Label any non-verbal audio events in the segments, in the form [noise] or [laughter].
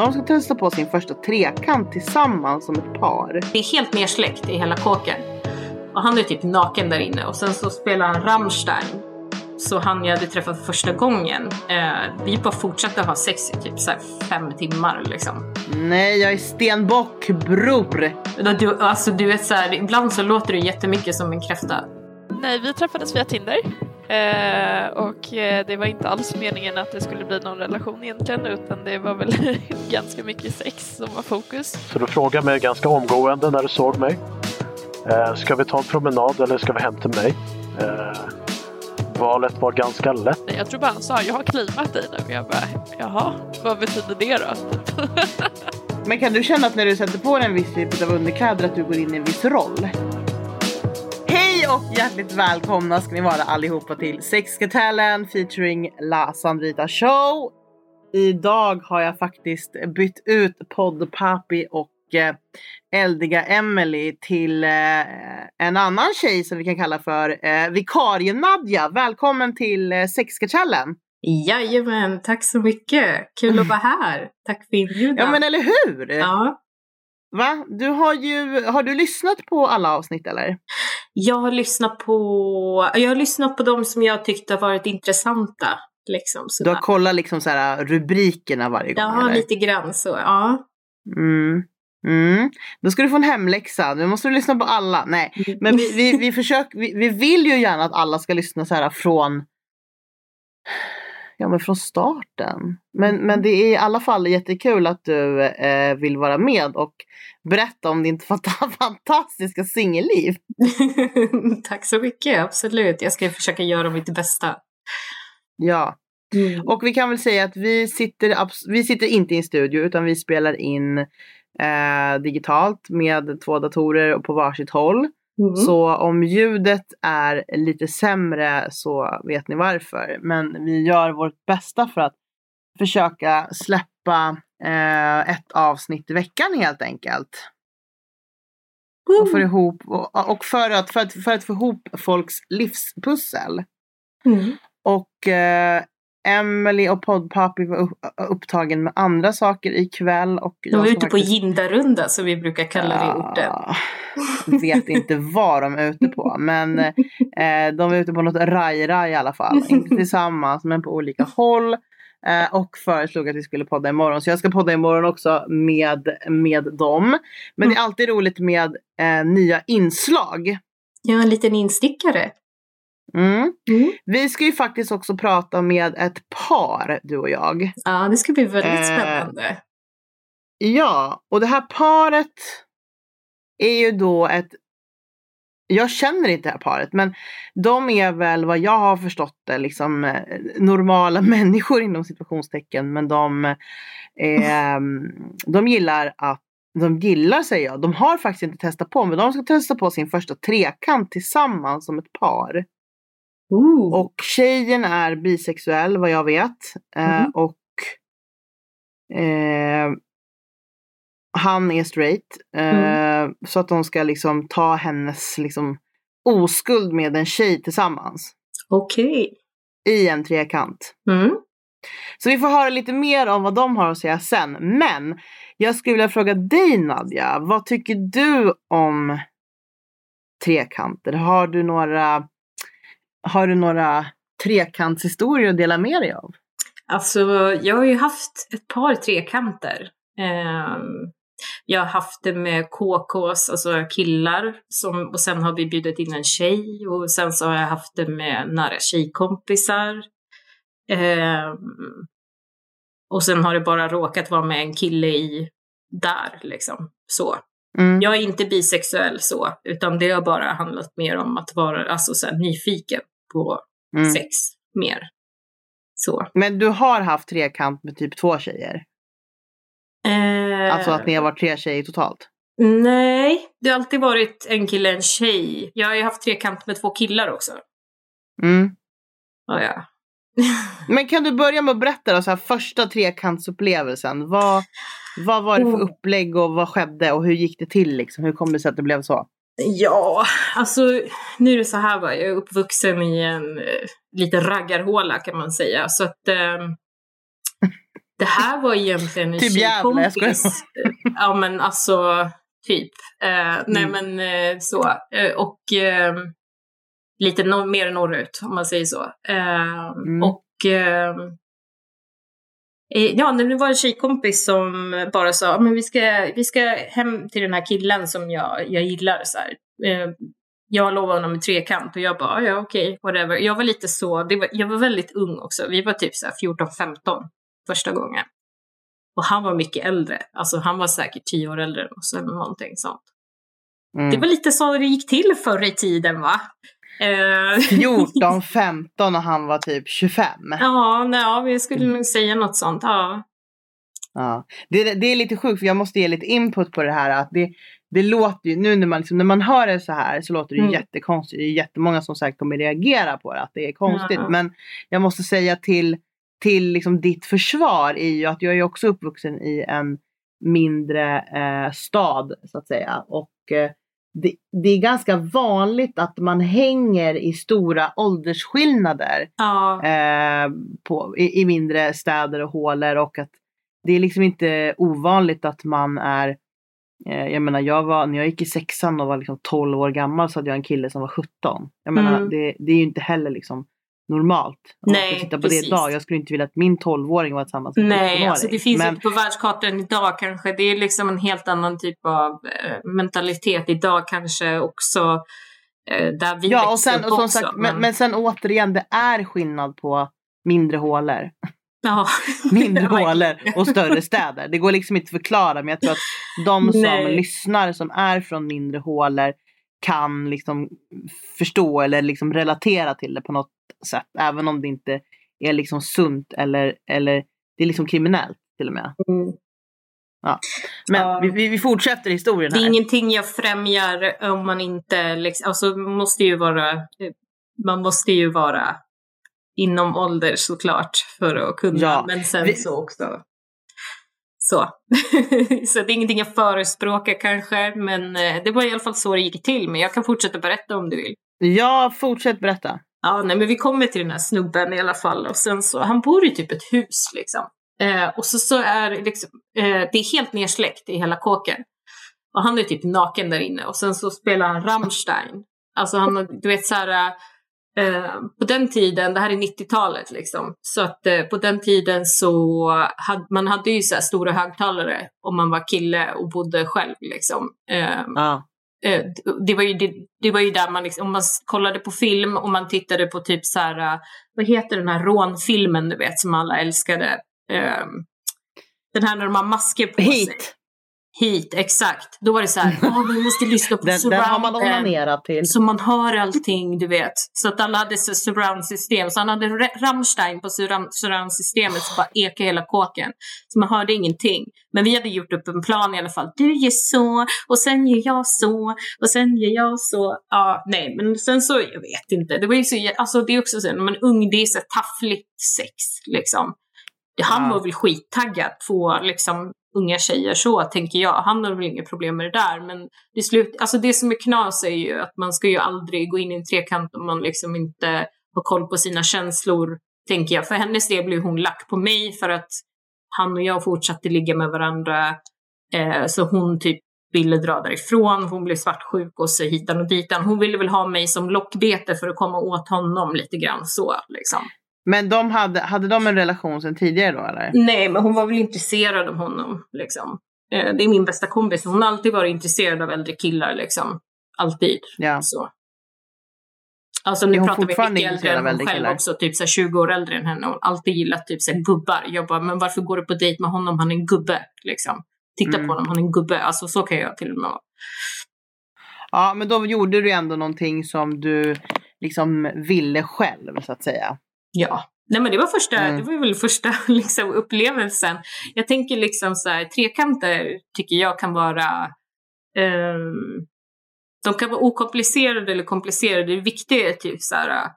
De ska testa på sin första trekant tillsammans som ett par. Det är helt nersläckt i hela kåken. Och han är typ naken där inne och sen så spelar han Rammstein. Så han jag hade träffat för första gången, eh, vi bara fortsatte ha sex i typ så fem timmar liksom. Nej, jag är stenbock bror. Du, alltså du vet så här, ibland så låter du jättemycket som en kräfta. Nej, vi träffades via Tinder. Eh, och eh, det var inte alls meningen att det skulle bli någon relation egentligen utan det var väl [laughs] ganska mycket sex som var fokus. Så du frågade mig ganska omgående när du såg mig. Eh, ska vi ta en promenad eller ska vi hem till mig? Eh, valet var ganska lätt. Jag tror bara han sa jag har klimat dig nu. Jag bara jaha, vad betyder det då? [laughs] Men kan du känna att när du sätter på dig en viss typ av underkläder att du går in i en viss roll? Och hjärtligt välkomna ska ni vara allihopa till Sexkartellen featuring La Sandrita Show. Idag har jag faktiskt bytt ut poddpapi och eh, eldiga Emily till eh, en annan tjej som vi kan kalla för eh, vikarie Nadja. Välkommen till eh, Sexkartellen! Jajamän, tack så mycket! Kul att vara här! Tack för inbjudan! Ja men eller hur! Ja. Va? Du har ju, har du lyssnat på alla avsnitt eller? Jag har lyssnat på, jag har lyssnat på de som jag tyckte har varit intressanta. Liksom, du har kollat liksom så här, rubrikerna varje gång? Ja, eller? lite grann så, ja. Mm. Mm. Då ska du få en hemläxa. Nu måste du lyssna på alla. Nej, Mm. men vi, vi, [laughs] vi, försöker, vi, vi vill ju gärna att alla ska lyssna så här från Ja men från starten. Men, men det är i alla fall jättekul att du eh, vill vara med och berätta om ditt [laughs] fantastiska singelliv. [laughs] Tack så mycket, absolut. Jag ska försöka göra mitt bästa. Ja. Mm. Och vi kan väl säga att vi sitter, vi sitter inte i en studio utan vi spelar in eh, digitalt med två datorer och på varsitt håll. Mm. Så om ljudet är lite sämre så vet ni varför. Men vi gör vårt bästa för att försöka släppa eh, ett avsnitt i veckan helt enkelt. Och, för ihop, och, och för, att, för, att, för att få ihop folks livspussel. Mm. Och eh, Emily och poddpapi var upp, upptagen med andra saker ikväll. Och De var ute på Gindarunda som vi brukar kalla det i orten. Jag [laughs] vet inte vad de är ute på. Men eh, de är ute på något raj-raj i alla fall. Inte tillsammans men på olika håll. Eh, och föreslog att vi skulle podda imorgon. Så jag ska podda imorgon också med, med dem. Men mm. det är alltid roligt med eh, nya inslag. Ja, en liten instickare. Mm. Mm. Vi ska ju faktiskt också prata med ett par, du och jag. Ja, det ska bli väldigt spännande. Eh, ja, och det här paret är ju då ett jag känner inte det här paret men de är väl vad jag har förstått det liksom normala [laughs] människor inom situationstecken men de, eh, de gillar att de gillar säger jag. De har faktiskt inte testat på men de ska testa på sin första trekant tillsammans som ett par. Ooh. Och tjejen är bisexuell vad jag vet. Mm. Eh, och eh, han är straight. Eh, mm. Så att de ska liksom ta hennes liksom, oskuld med en tjej tillsammans. Okej. Okay. I en trekant. Mm. Så vi får höra lite mer om vad de har att säga sen. Men jag skulle vilja fråga dig Nadja. Vad tycker du om trekanter? Har du några har du några trekantshistorier att dela med dig av? Alltså, jag har ju haft ett par trekanter. Um, jag har haft det med KKs, alltså killar, som, och sen har vi bjudit in en tjej och sen så har jag haft det med nära tjejkompisar. Um, och sen har det bara råkat vara med en kille i där liksom. Så. Mm. Jag är inte bisexuell så, utan det har bara handlat mer om att vara alltså, så här, nyfiken på Mm. sex mer. Så. Men du har haft trekant med typ två tjejer? Eh, Alltså att ni har varit tre tjejer totalt? Nej, det har alltid varit en kille, en tjej. Jag har ju haft trekant med två killar också. Mm. Oh, ja. [laughs] Men kan du börja med att berätta då, så här, första trekantsupplevelsen. Vad, vad var det för Oh. upplägg och vad skedde och hur gick det till liksom? Hur kom det sig att det blev så? Ja, alltså nu är det så här va, jag är uppvuxen i en eh, liten raggarhåla kan man säga. Så att eh, Det här var egentligen en Typ tjejkompis. ja men alltså, typ. Eh, Nej Mm. men eh, så. Eh, och eh, lite nor- mer norrut om man säger så. Eh, Mm. Och eh, eh, ja, nu var det en tjejkompis som bara sa men vi ska, vi ska hem till den här killen som jag, jag gillar. Så här. Eh, jag lovade honom en trekant och jag bara, ja okej, whatever. Jag var lite så, det var, jag var väldigt ung också. Vi var typ så här 14-15 första gången. Och han var mycket äldre. Alltså han var säkert tio år äldre än oss eller någonting sånt. Mm. Det var lite så det gick till förr i tiden va? Eh, [laughs] 14, 15 och han var typ 25. ja, nej, ja, vi skulle nog säga något sånt. Ja. Ja. Det, det är lite sjukt för jag måste ge lite input på det här. Att det, det låter ju, nu när man, liksom, när man hör det så här så låter det Mm. jättekonstigt. Det är jättemånga som sagt kommer reagera på det, att det är konstigt. Ja. Men jag måste säga till, till liksom ditt försvar är ju att jag är också uppvuxen i en mindre eh, stad så att säga. Och eh, det, det är ganska vanligt att man hänger i stora åldersskillnader Ja. eh, på, i, i mindre städer och hålor och att det är liksom inte ovanligt att man är eh, jag menar jag var, när jag gick i sexan och var liksom 12 år gammal så hade jag en kille som var 17. Jag menar Mm. det, det är ju inte heller liksom normalt. Om Nej, titta på precis. det idag. Jag skulle inte vilja att min 12-åring var tillsammans med en Nej, 17-åring. alltså det finns Men, inte på världskartan idag kanske. Det är liksom en helt annan typ av eh, mentalitet idag kanske också. Eh, där vi Ja och sen, och som också, sagt, men, men sen återigen det är skillnad på mindre hålor. ja. [laughs] mindre [laughs] hålor och större städer. Det går liksom inte att förklara men jag tror att de som Nej. lyssnar som är från mindre hålor kan liksom förstå eller liksom relatera till det på något sätt. Även om det inte är liksom sunt eller, eller det är liksom kriminellt till och med. Mm. Men Ja. vi, vi, fortsätter historien Det är här. ingenting jag främjar om man inte, liksom, alltså måste ju vara, man måste ju vara inom ålder såklart för att kunna, Ja, men sen vi- så också. Så. [laughs] så det är ingenting jag förespråkar kanske, men eh, det var i alla fall så det gick till. Men jag kan fortsätta berätta om du vill. Ja, fortsätt berätta. Ja, nej, men vi kommer till den här snubben i alla fall och sen så, han bor i typ ett hus liksom. Eh, och så, så är det liksom, eh, det är helt nersläckt i hela kåken. Och han är typ naken där inne och sen så spelar han Rammstein. Alltså han, du vet så här, eh, på den tiden, det här är 90-talet liksom, så att eh, på den tiden så hade man hade ju så här stora högtalare om man var kille och bodde själv liksom. Eh, Eh, det, var ju, det, det var ju där man, liksom, om man kollade på film och man tittade på typ så här, eh, vad heter den här rånfilmen du vet som alla älskade? Ehm, den här när de har masker på sig. Hit. Exakt. Då var det så här, [laughs] åh vi måste lyssna på Den, den har man onanerat till. Så man hör allting, du vet. Så att alla hade så surround-system. Så han hade Ra- Rammstein på surround- surround-systemet som bara ekade hela kåken. Så man hörde ingenting. Men vi hade gjort upp en plan i alla fall. Du gör så, och sen gör jag så, och sen gör jag så. Ja, nej, men sen så, jag vet inte. Det var ju så, alltså det är också så, när man är ung, det är så taffligt sex, liksom. Han var väl skittaggad på liksom unga tjejer så, tänker jag. Han har väl inget problem med det där, men det, slut, alltså det som är knas är ju att man ska ju aldrig gå in i en trekant om man liksom inte har koll på sina känslor, tänker jag. För hennes del blev hon lack på mig för att han och jag fortsatte ligga med varandra. Eh, så hon typ ville dra därifrån, hon blev svartsjuk och så hitan och ditan. Hon ville väl ha mig som lockbete för att komma åt honom lite grann så liksom. Men de hade, hade de en relation sedan tidigare då eller? Nej, men hon var väl intresserad av honom. Liksom. Eh, det är min bästa kompis. Hon har alltid varit intresserad av äldre killar. Liksom. Alltid. Ja. Så. Alltså nu pratar vi mycket äldre än hon själv killar? också. Typ så här 20 år äldre än henne. Hon har alltid gillat typ så gubbar. Jag bara, men varför går du på dejt med honom? Han är en gubbe. Liksom. Titta Mm. på honom, han är en gubbe. Alltså så kan jag till och med. Ja, men då gjorde du ändå någonting som du liksom ville själv så att säga. Ja. Nej men det var första, Mm. det var väl första [laughs] liksom, upplevelsen. Jag tänker liksom så här, trekanter tycker jag kan vara ehm, de kan vara okomplicerade eller komplicerade. Det viktiga är typ så här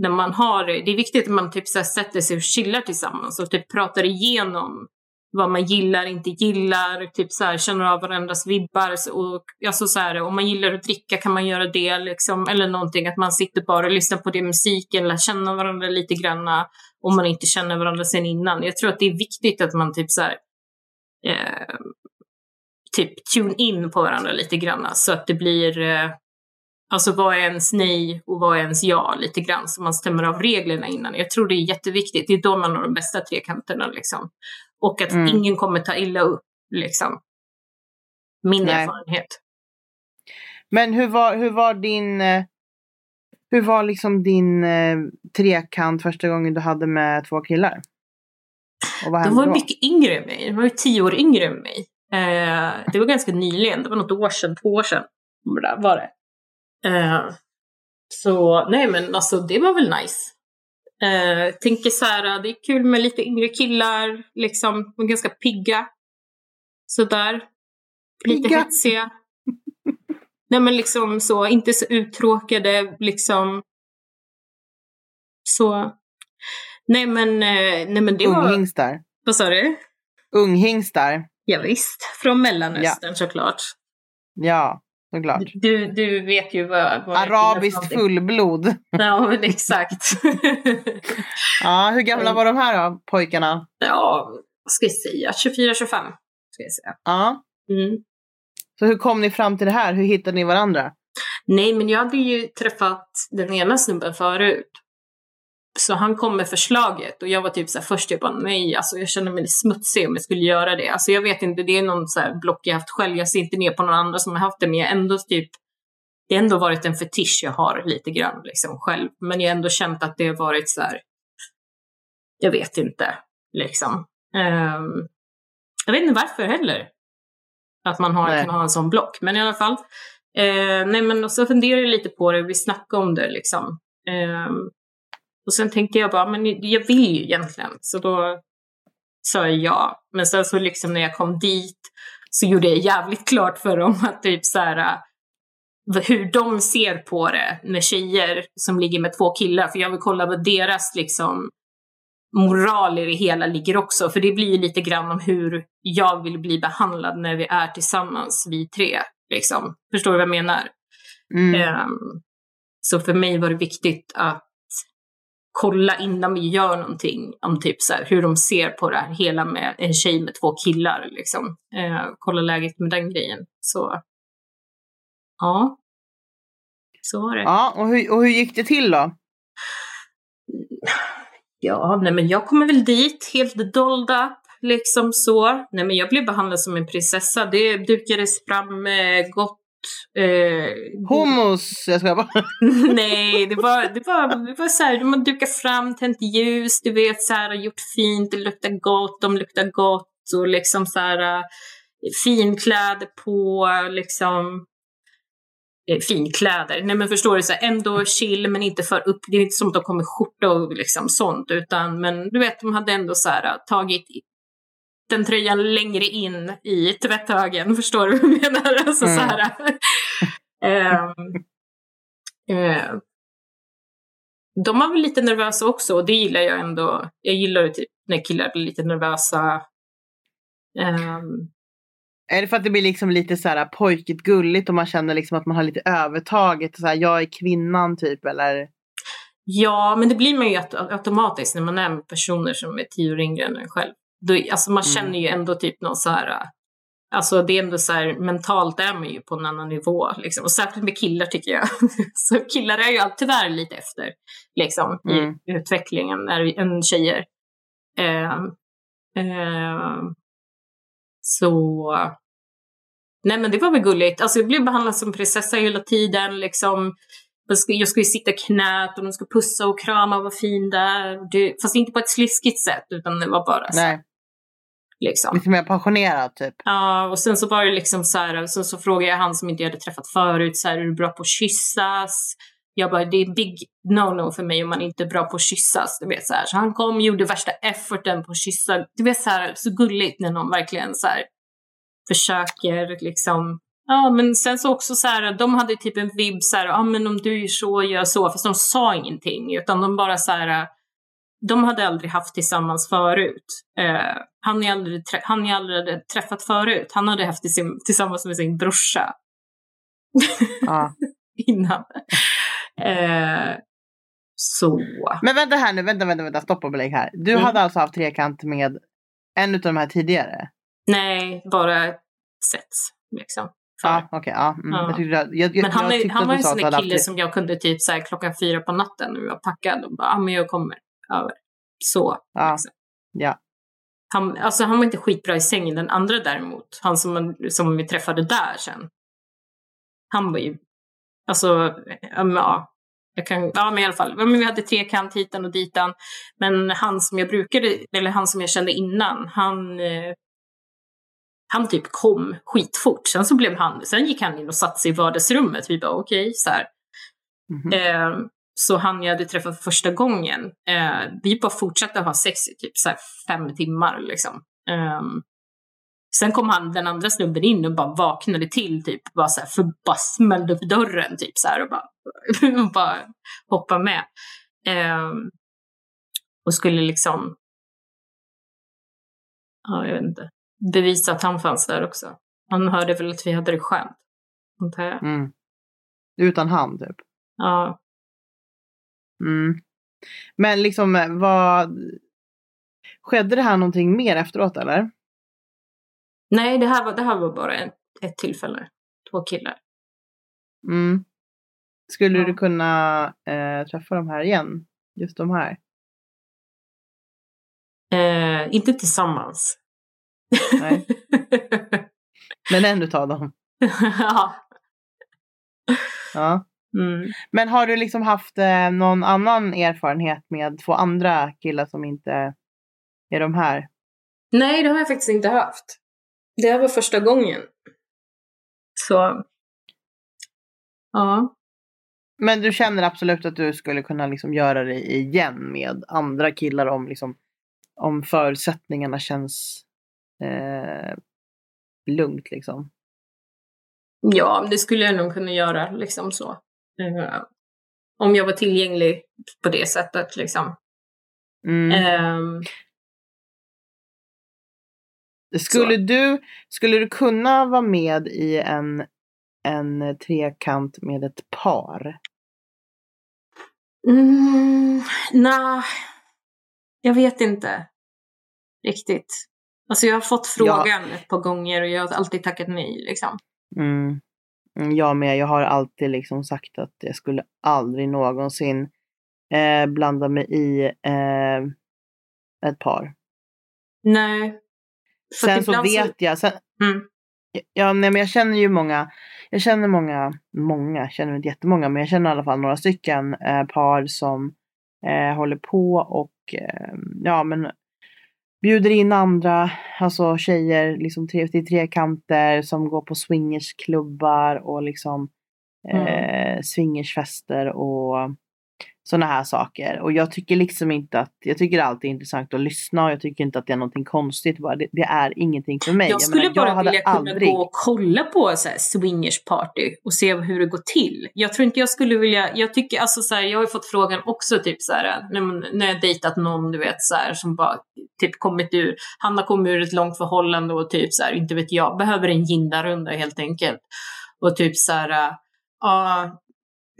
när man har, det är viktigt att man typ så här sätter sig och chillar tillsammans och typ pratar igenom vad man gillar, inte gillar, typ så här, känner av varandras vibbar. Och, alltså så här, om man gillar att dricka kan man göra det, liksom, eller någonting, att man sitter bara och lyssnar på det musiken, lär känna varandra lite granna, om man inte känner varandra sen innan. Jag tror att det är viktigt att man typ så här, eh, typ tune in på varandra lite granna, så att det blir eh, Alltså vad är ens nej och vad är ens ja lite grann så man stämmer av reglerna innan. Jag tror det är jätteviktigt. Det är då man har de bästa trekanterna liksom. Och att mm. ingen kommer ta illa upp liksom. Min nej. erfarenhet. Men hur var, hur var din eh, hur var liksom din eh, trekant första gången du hade med två killar? Och vad De var då? mycket yngre än mig. De var ju tio år yngre än mig. Eh, det var ganska nyligen. Det var något år sedan, två år sedan var det. Eh, så nej men alltså det var väl nice. Eh, tänker så här, det är kul med lite yngre killar, liksom, de är ganska pigga. Sådär. Lite pigga. hetsiga. [laughs] nej men liksom så, inte så uttråkade liksom. Så. Nej men, eh, nej men det var... Unghingstar. Vad sa du? Unghingstar. Ja, visst. från Mellanöstern ja. såklart. Ja. Såklart. Du, du vet ju vad... vad Arabiskt fullblod. [laughs] Ja, men exakt. [laughs] ja, hur gamla var de här då, pojkarna? Ja, vad ska jag säga? 24-25 ska jag säga. Ja. Mm. Så hur kom ni fram till det här? Hur hittade ni varandra? Nej, men jag hade ju träffat den ena snubben förut. Så han kom med förslaget och jag var typ så här, först jag bara nej, alltså jag känner mig smutsig om jag skulle göra det. Alltså jag vet inte, det är någon så här block jag haft själv. Jag ser inte ner på någon andra som har haft det, men jag ändå typ det har ändå varit en fetisch jag har lite grann liksom själv. Men jag har ändå känt att det har varit så här, jag vet inte liksom. Um, jag vet inte varför heller. Att man har, kan ha en sån block, men i alla fall. Uh, nej men så funderar jag lite på det, vi snackade om det liksom. Um, och sen tänkte jag bara, men jag vill ju egentligen. Så då sa jag ja. Men sen så liksom när jag kom dit så gjorde jag jävligt klart för dem att typ så här, äh, hur de ser på det med tjejer som ligger med två killar. För jag vill kolla vad deras liksom moral i det hela ligger också. För det blir ju lite grann om hur jag vill bli behandlad när vi är tillsammans, vi tre. Liksom. Förstår du vad jag menar? Mm. Um, så för mig var det viktigt att kolla innan vi gör någonting om typ så här, hur de ser på det här hela med en tjej med två killar liksom. Eh, kolla läget med den grejen. Så ja, så var det. Ja, och hur, och hur gick det till då? Ja, nej men jag kommer väl dit helt dolda, liksom så. Nej men jag blev behandlad som en prinsessa. Det dukades fram eh, gott Eh, Homos! Jag ska bara. [laughs] Nej, det var, det var, det var så här, man dukar fram, tänt ljus, du vet så här, gjort fint, det luktar gott, de luktar gott och liksom så här eh, finkläder på, liksom eh, finkläder. Nej men förstår du, så här, ändå chill men inte för upp, det är inte som att de kommer skjorta och liksom sånt utan men du vet de hade ändå så här tagit den tröjan längre in i tvätthögen. [laughs] Förstår du vad jag menar? Alltså, mm. så här, um, uh, de var väl lite nervösa också och det gillar jag ändå. Jag gillar typ när killar blir lite nervösa. Um, är det för att det blir liksom lite så här pojkigt gulligt och man känner liksom att man har lite övertaget? Så här, jag är kvinnan typ eller? Ja, men det blir man ju automatiskt när man är med personer som är tio år yngre än en själv. Då, alltså man mm. känner ju ändå typ någon så här, alltså det är ändå så här, mentalt är man ju på en annan nivå liksom. Och särskilt med killar tycker jag. [laughs] så killar är ju alltid tyvärr lite efter liksom mm. i utvecklingen än tjejer. Eh, eh, så Nej men det var väl gulligt. Alltså jag blev behandlad som prinsessa hela tiden liksom. Jag skulle sitta i knät och de skulle pussa och krama och vara fin där. Det, fast inte på ett sliskigt sätt utan det var bara så. Nej. Liksom. Lite mer passionerad typ. Ja, och sen så var det liksom så här, så, så frågade jag han som inte jag hade träffat förut, så här, är du bra på att kyssas? Jag bara, det är big no-no för mig om man inte är bra på att kyssas. Du vet, så, här. så han kom och gjorde värsta efforten på att kyssa. Du vet så här, så gulligt när någon verkligen så här, försöker liksom. Ja, men sen så också så här, de hade typ en vibb så här, ja men om du gör så, gör så. Fast de sa ingenting, utan de bara så här, de hade aldrig haft tillsammans förut. Eh, han jag aldrig, han jag aldrig hade träffat förut, han hade haft tillsammans med sin brorsa. Ja. [laughs] Innan. Eh, så. Men vänta här nu, vänta, vänta, vänta, stopp och belägg här. Du Mm. hade alltså haft trekant med en av de här tidigare? Nej, bara sets liksom. Ja, okej. ja. Mm. Ja. Jag tyckte, jag, jag, Men han, jag är, han var en sån där hade kille som jag kunde typ så här, klockan fyra på natten när vi var packad och bara, ja men jag kommer över. Så. Ja. Liksom. Ja. Han, alltså han var inte skitbra i sängen. Den andra däremot, han som, som vi träffade där sen. Han var ju, alltså, ja. Jag kan, ja men i alla fall, ja, men vi hade trekant hitan och ditan. Men han som jag brukade, eller han som jag kände innan, han, eh, han typ kom skitfort. Sen så blev han, sen gick han in och satte sig i vardagsrummet. Vi bara okej, så här. Mhm. Eh, så han jag hade träffat för första gången, eh, vi bara fortsatte ha sex i typ så fem timmar liksom. Ehm, sen kom han, den andra snubben in och bara vaknade till typ, bara så här, för bara smällde upp dörren typ så här och bara, [laughs] bara hoppa med. Ehm, och skulle liksom, ja jag vet inte, bevisa att han fanns där också. Han hörde väl att vi hade det skönt, antar jag. Mm. Utan han typ. Ja. Mm. Men liksom eh, vad... Skedde det här någonting mer efteråt eller? Nej, det här var, det här var bara ett, ett tillfälle. Två killar. Mm. Skulle Ja. du kunna eh, träffa de här igen? Just de här? Eh, inte tillsammans. Nej. [laughs] Men en utav dem? ja. Ja. Mm. Men har du liksom haft eh, någon annan erfarenhet med två andra killar som inte är de här? Nej, det har jag faktiskt inte haft. Det här var första gången. Så. Ja. Men du känner absolut att du skulle kunna liksom göra det igen med andra killar om, liksom, om förutsättningarna känns eh, lugnt liksom? Ja, det skulle jag nog kunna göra liksom så. Eh, om jag var tillgänglig på det sättet liksom. Mm. Ehm, Skulle, du, skulle du kunna vara med i en, en trekant med ett par? Mm, Nej, jag vet inte riktigt. Alltså jag har fått frågan ett par gånger och jag har alltid tackat nej liksom. Mm. Mm, Jag med. Jag har alltid liksom sagt att jag skulle aldrig någonsin eh, blanda mig i eh, ett par. Nej. För Sen så vet jag. Sen, Mm. ja, nej, men jag känner ju många. Jag känner många, många, jag känner inte jättemånga, men jag känner i alla fall några stycken eh, par som eh, håller på och eh, ja, men bjuder in andra, alltså tjejer, liksom tre, till trekanter som går på swingersklubbar och liksom eh, swingersfester och sådana här saker. Och jag tycker liksom inte att, jag tycker alltid är intressant att lyssna och jag tycker inte att det är någonting konstigt. Bara. Det, det är ingenting för mig. Jag skulle menar, bara hade vilja kunna aldrig- gå och kolla på så här swingersparty och se hur det går till. Jag tror inte jag skulle vilja, jag tycker alltså så här, jag har fått frågan också typ så här, när, när jag dejtat någon du vet så här som bara typ kommit ur, han har kommit ur ett långt förhållande och typ så här, inte vet jag, behöver en gindarrunda helt enkelt. Och typ så här, ja,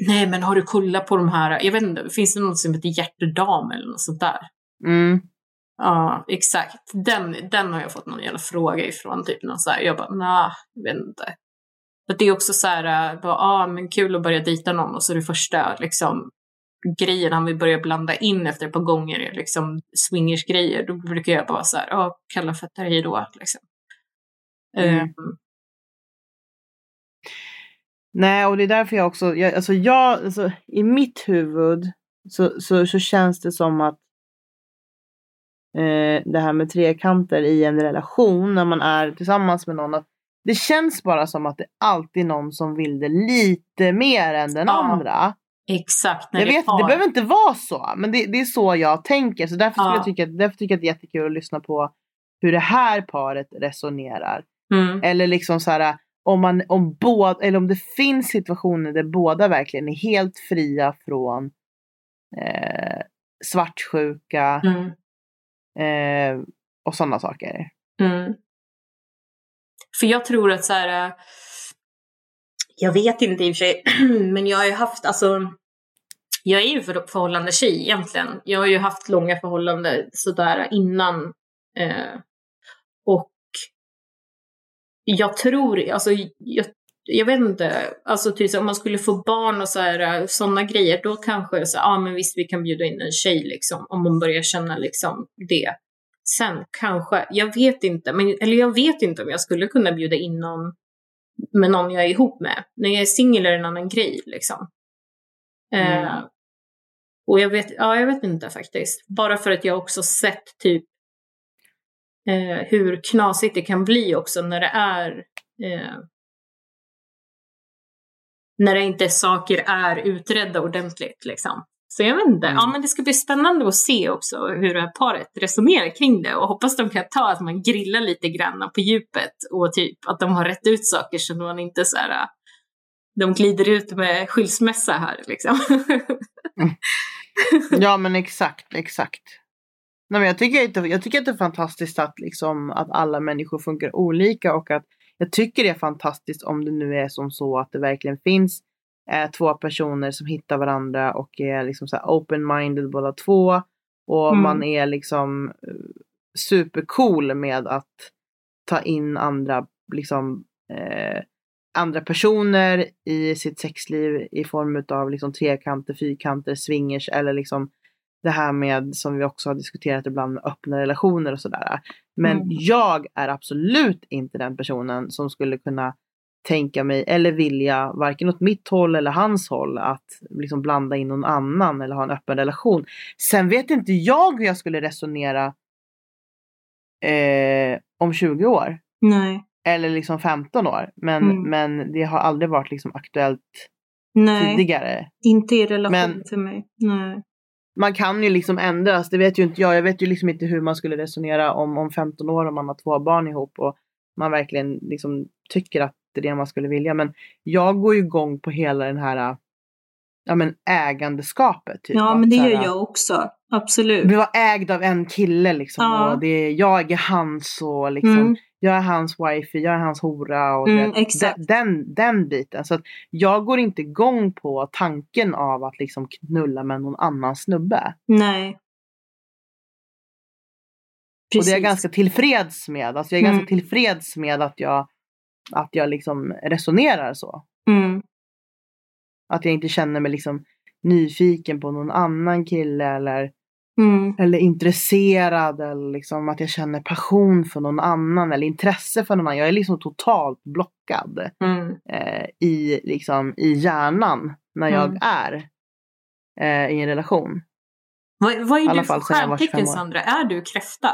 nej men har du kollat på de här, jag vet inte, finns det något som heter hjärtedam eller något sånt där? Mm. Ja, exakt. Den, den har jag fått någon jävla fråga ifrån. Typ någon så här. Jag bara, nej, jag vet inte. För det är också så här, äh, bara, ah, men kul att börja dejta någon och så är det första liksom, grejen han vill börja blanda in efter ett par gånger är liksom swingersgrejer. Då brukar jag bara så här, ah, kalla fötter, hej då. Liksom. Mm. Ehm, Nej, och det är därför jag också, jag, alltså jag, alltså, i mitt huvud så, så, så känns det som att eh, det här med trekanter i en relation när man är tillsammans med någon, att det känns bara som att det alltid är någon som vill det lite mer än den Ja, andra. exakt. När Jag det vet, det behöver inte vara så, men det, det är så jag tänker. Så därför, Ja. jag tycka, därför tycker jag att det är jättekul att lyssna på hur det här paret resonerar. Mm. Eller liksom så här, om, man, om, båda, eller om det finns situationer där båda verkligen är helt fria från eh, svartsjuka Mm. eh, och sådana saker. Mm. För jag tror att så här, äh, jag vet inte i och för sig, [clears throat] men jag har ju haft, alltså, jag är ju för, förhållande tjej egentligen. Jag har ju haft långa förhållanden sådär innan. Eh, jag tror, alltså jag, jag vet inte, alltså typ om man skulle få barn och så här, sådana grejer, då kanske så, ja ah, men visst vi kan bjuda in en tjej liksom, om man börjar känna liksom det. Sen kanske, jag vet inte, men, eller jag vet inte om jag skulle kunna bjuda in någon med någon jag är ihop med. När jag är singel är det en annan grej liksom. Mm. Eh, och jag vet, ja jag vet inte faktiskt. Bara för att jag också sett typ eh, hur knasigt det kan bli också när det är eh, när det inte saker är utredda ordentligt liksom. Så jag vet inte, Mm. ja men det ska bli spännande att se också hur det här paret resonerar kring det och hoppas de kan ta att man grillar lite grann på djupet och typ att de har rätt ut saker så man inte så här äh, de glider ut med skilsmässa här liksom. [laughs] Ja men exakt, exakt. Nej, men jag, tycker inte, jag tycker att det är fantastiskt att, liksom, att alla människor funkar olika och att jag tycker det är fantastiskt om det nu är som så att det verkligen finns eh, två personer som hittar varandra och är liksom så open-minded båda två. Och Mm. man är liksom eh, supercool med att ta in andra, liksom, eh, andra personer i sitt sexliv i form av liksom trekanter, fyrkanter, swingers eller liksom det här med som vi också har diskuterat ibland med öppna relationer och sådär. Men Mm. jag är absolut inte den personen som skulle kunna tänka mig eller vilja varken åt mitt håll eller hans håll att liksom blanda in någon annan eller ha en öppen relation. Sen vet inte jag hur jag skulle resonera eh, om 20 år Nej. eller liksom 15 år. Men, Mm. men det har aldrig varit liksom aktuellt Nej, tidigare. inte i relation Men- för mig. Nej. Man kan ju liksom ändras, det vet ju inte jag. Jag vet ju liksom inte hur man skulle resonera om, om 15 år om man har två barn ihop och man verkligen liksom tycker att det är det man skulle vilja. Men jag går ju igång på hela den här ja, men ägandeskapet. Typ, Ja, men det gör jag också. Absolut. Vi var ägd av en kille liksom. Ja. Och det är, jag är hans och liksom. Mm. Jag är hans wifi, jag är hans hora. Och Mm, det. Den, den, biten. Så att jag går inte igång på tanken av att liksom knulla med någon annan snubbe. Nej. Och det är jag ganska tillfreds med. Alltså jag är Mm. ganska tillfreds med att jag, att jag liksom resonerar så. Mm. Att jag inte känner mig liksom nyfiken på någon annan kille eller, Mm. eller intresserad eller liksom att jag känner passion för någon annan eller intresse för någon annan. Jag är liksom totalt blockad Mm. eh, i, liksom, i hjärnan när jag Mm. är eh, i en relation. Vad, vad är du för stjärntecken 25 år. Sandra? Är du kräfta?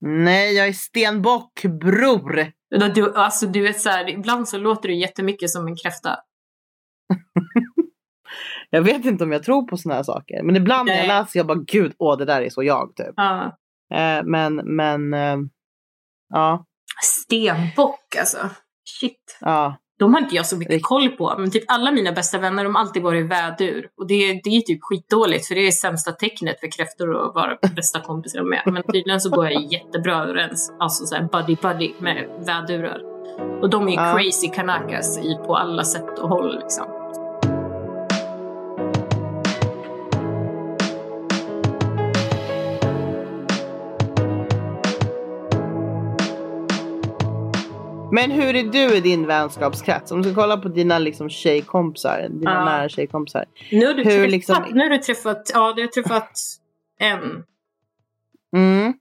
Nej, jag är stenbock bror! Du, alltså du vet så här, ibland så låter du jättemycket som en kräfta. [laughs] Jag vet inte om jag tror på sådana här saker. Men ibland när jag läser jag bara gud, åh det där är så jag typ. Ja. Eh, men, men, eh, ja, Stenbock alltså. Shit. ja. De har inte jag så mycket Rikt- koll på. Men typ alla mina bästa vänner de har alltid varit vädur. Och det, det är typ skitdåligt för det är sämsta tecknet för kräftor att vara [laughs] bästa kompisar med. Men tydligen så går jag jättebra överens. Alltså såhär buddy buddy med vädurar. Och de är Ja. crazy kanakas i, på alla sätt och håll liksom. Men hur är du i din vänskapskrets? Om du ska kolla på dina liksom, tjejkompisar, dina Ja. nära tjejkompisar. Nu har du, Hur träffat, liksom- nu har du träffat, ja du har träffat en. Mm.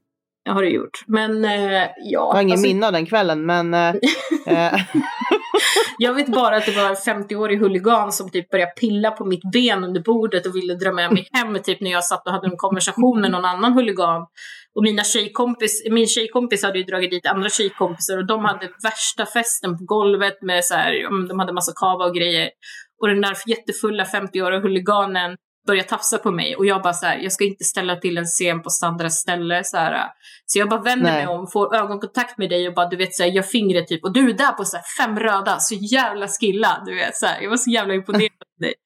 Det har du gjort. Men eh, ja. Jag har ingen alltså, minne av den kvällen men eh, eh, [laughs] Jag vet bara att det var en 50-årig huligan som typ började pilla på mitt ben under bordet och ville dra med mig hem typ när jag satt och hade en konversation med någon annan huligan. Och mina tjejkompis, min tjejkompis hade ju dragit dit andra tjejkompisar och de hade värsta festen på golvet med så här, de hade massa kava och grejer. Och den där jättefulla 50-åriga huliganen började tafsa på mig och jag bara så här, jag ska inte ställa till en scen på Sandras ställe så här. Så jag bara vänder Nej. mig om, får ögonkontakt med dig och bara du vet så här, gör fingret typ och du är där på så här, fem röda, så jävla skilla, du vet så här. Jag var så jävla imponerad av dig. [laughs]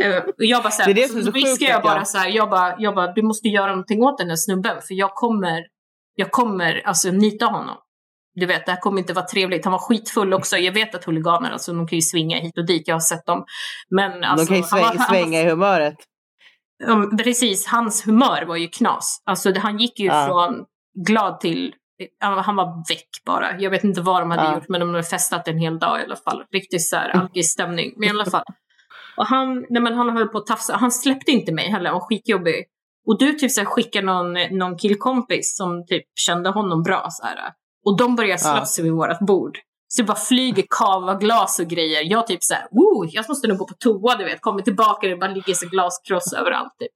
Eh, och jag bara så Det är här, det är så så sjukt, viskar jag- bara så här, jag bara, jag bara, du måste göra någonting åt den här snubben för jag kommer, jag kommer alltså nita honom. Du vet, det här kommer inte vara trevligt. Han var skitfull också. Jag vet att huliganer, alltså de kan ju svinga hit och dit. Jag har sett dem. Men alltså, De kan ju svänga, han svänga i humöret. Ja, precis, hans humör var ju knas. Alltså det, han gick ju Ja. från glad till, han var väck bara. Jag vet inte vad de hade Ja. gjort men de hade festat en hel dag i alla fall. Riktigt så här alkisstämning. Men i alla fall. [laughs] Och han, nej men han höll på att tafsa. Han släppte inte mig heller, han var skitjobbig. Och du typ så här skickade någon, någon killkompis som typ kände honom bra så här. Och de började Ja. slåss vid vårt bord. Så det bara flyger kava glas och grejer. Jag typ såhär, woo, jag måste nog gå på toa du vet. Kommer tillbaka det bara ligger så glaskross överallt typ.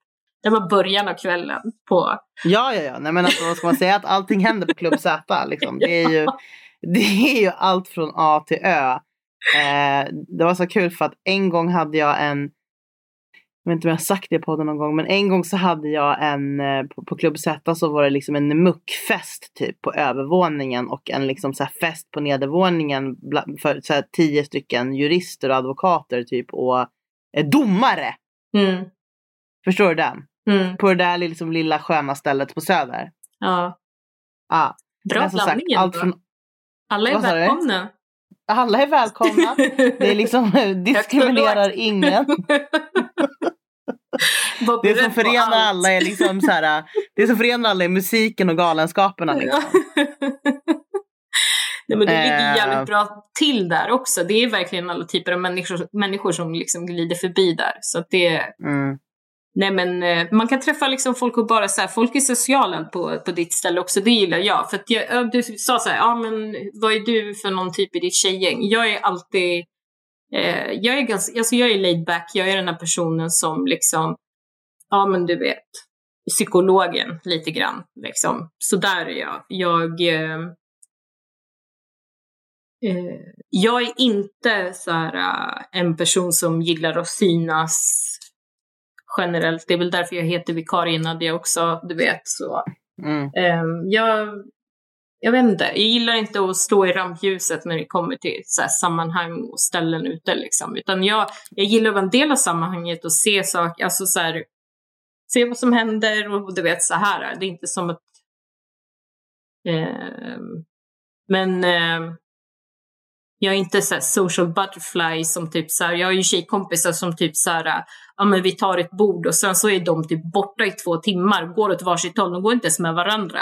Det var början av kvällen på... Ja, ja, ja. Nej, men alltså, vad ska man säga? Att allting händer på Club Z. Liksom. Det, är ju, [laughs] det är ju allt från A till Ö. Eh, det var så kul för att en gång hade jag en jag vet inte om jag har sagt det på podden någon gång, men en gång så hade jag en, eh, på, på Club Z så var det liksom en muckfest typ på övervåningen och en liksom så fest på nedervåningen för så här tio stycken jurister och advokater typ och eh, domare. Mm, Förstår du den? mm, På det där liksom lilla sköna stället på Söder. ja. Ja. Bra blandning allt ändå. från, Alla är välkomna. alla är välkomna. [laughs] Det är liksom diskriminerar ingen. [laughs] [laughs] Det som förenar alla är liksom så här, [laughs] det som förenar alla är musiken och galenskaperna. Liksom. [laughs] Nej, men det Eh. ligger jävligt bra till där också. Det är verkligen alla typer av människor, människor som liksom glider förbi där. Så det, Mm. nej men eh, man kan träffa liksom folk och bara så här, folk är sociala på, på ditt ställe också, det gillar jag. För jag, ja, du sa så här, ja men vad är du för någon typ i ditt tjejgäng? Jag är alltid, eh, jag är ganska, alltså jag är laid back, jag är den här personen som liksom, ja men du vet, psykologen lite grann liksom. Så där är jag. Jag, eh, eh, jag är inte så här, eh, en person som gillar att synas generellt. Det är väl därför jag heter vikarie Nadia också, du vet. Så. Mm. Ehm, jag, jag vet inte, jag gillar inte att stå i rampljuset när det kommer till så här, sammanhang och ställen ute liksom. Utan jag, jag gillar att vara en del av sammanhanget och se saker, alltså så här, se vad som händer och du vet så här. Det är inte som att Eh, men eh, jag är inte så här social butterfly som typ så här, jag har ju tjejkompisar som typ så här, ja men vi tar ett bord och sen så är de typ borta i två timmar, går åt varsitt håll, de går inte ens med varandra.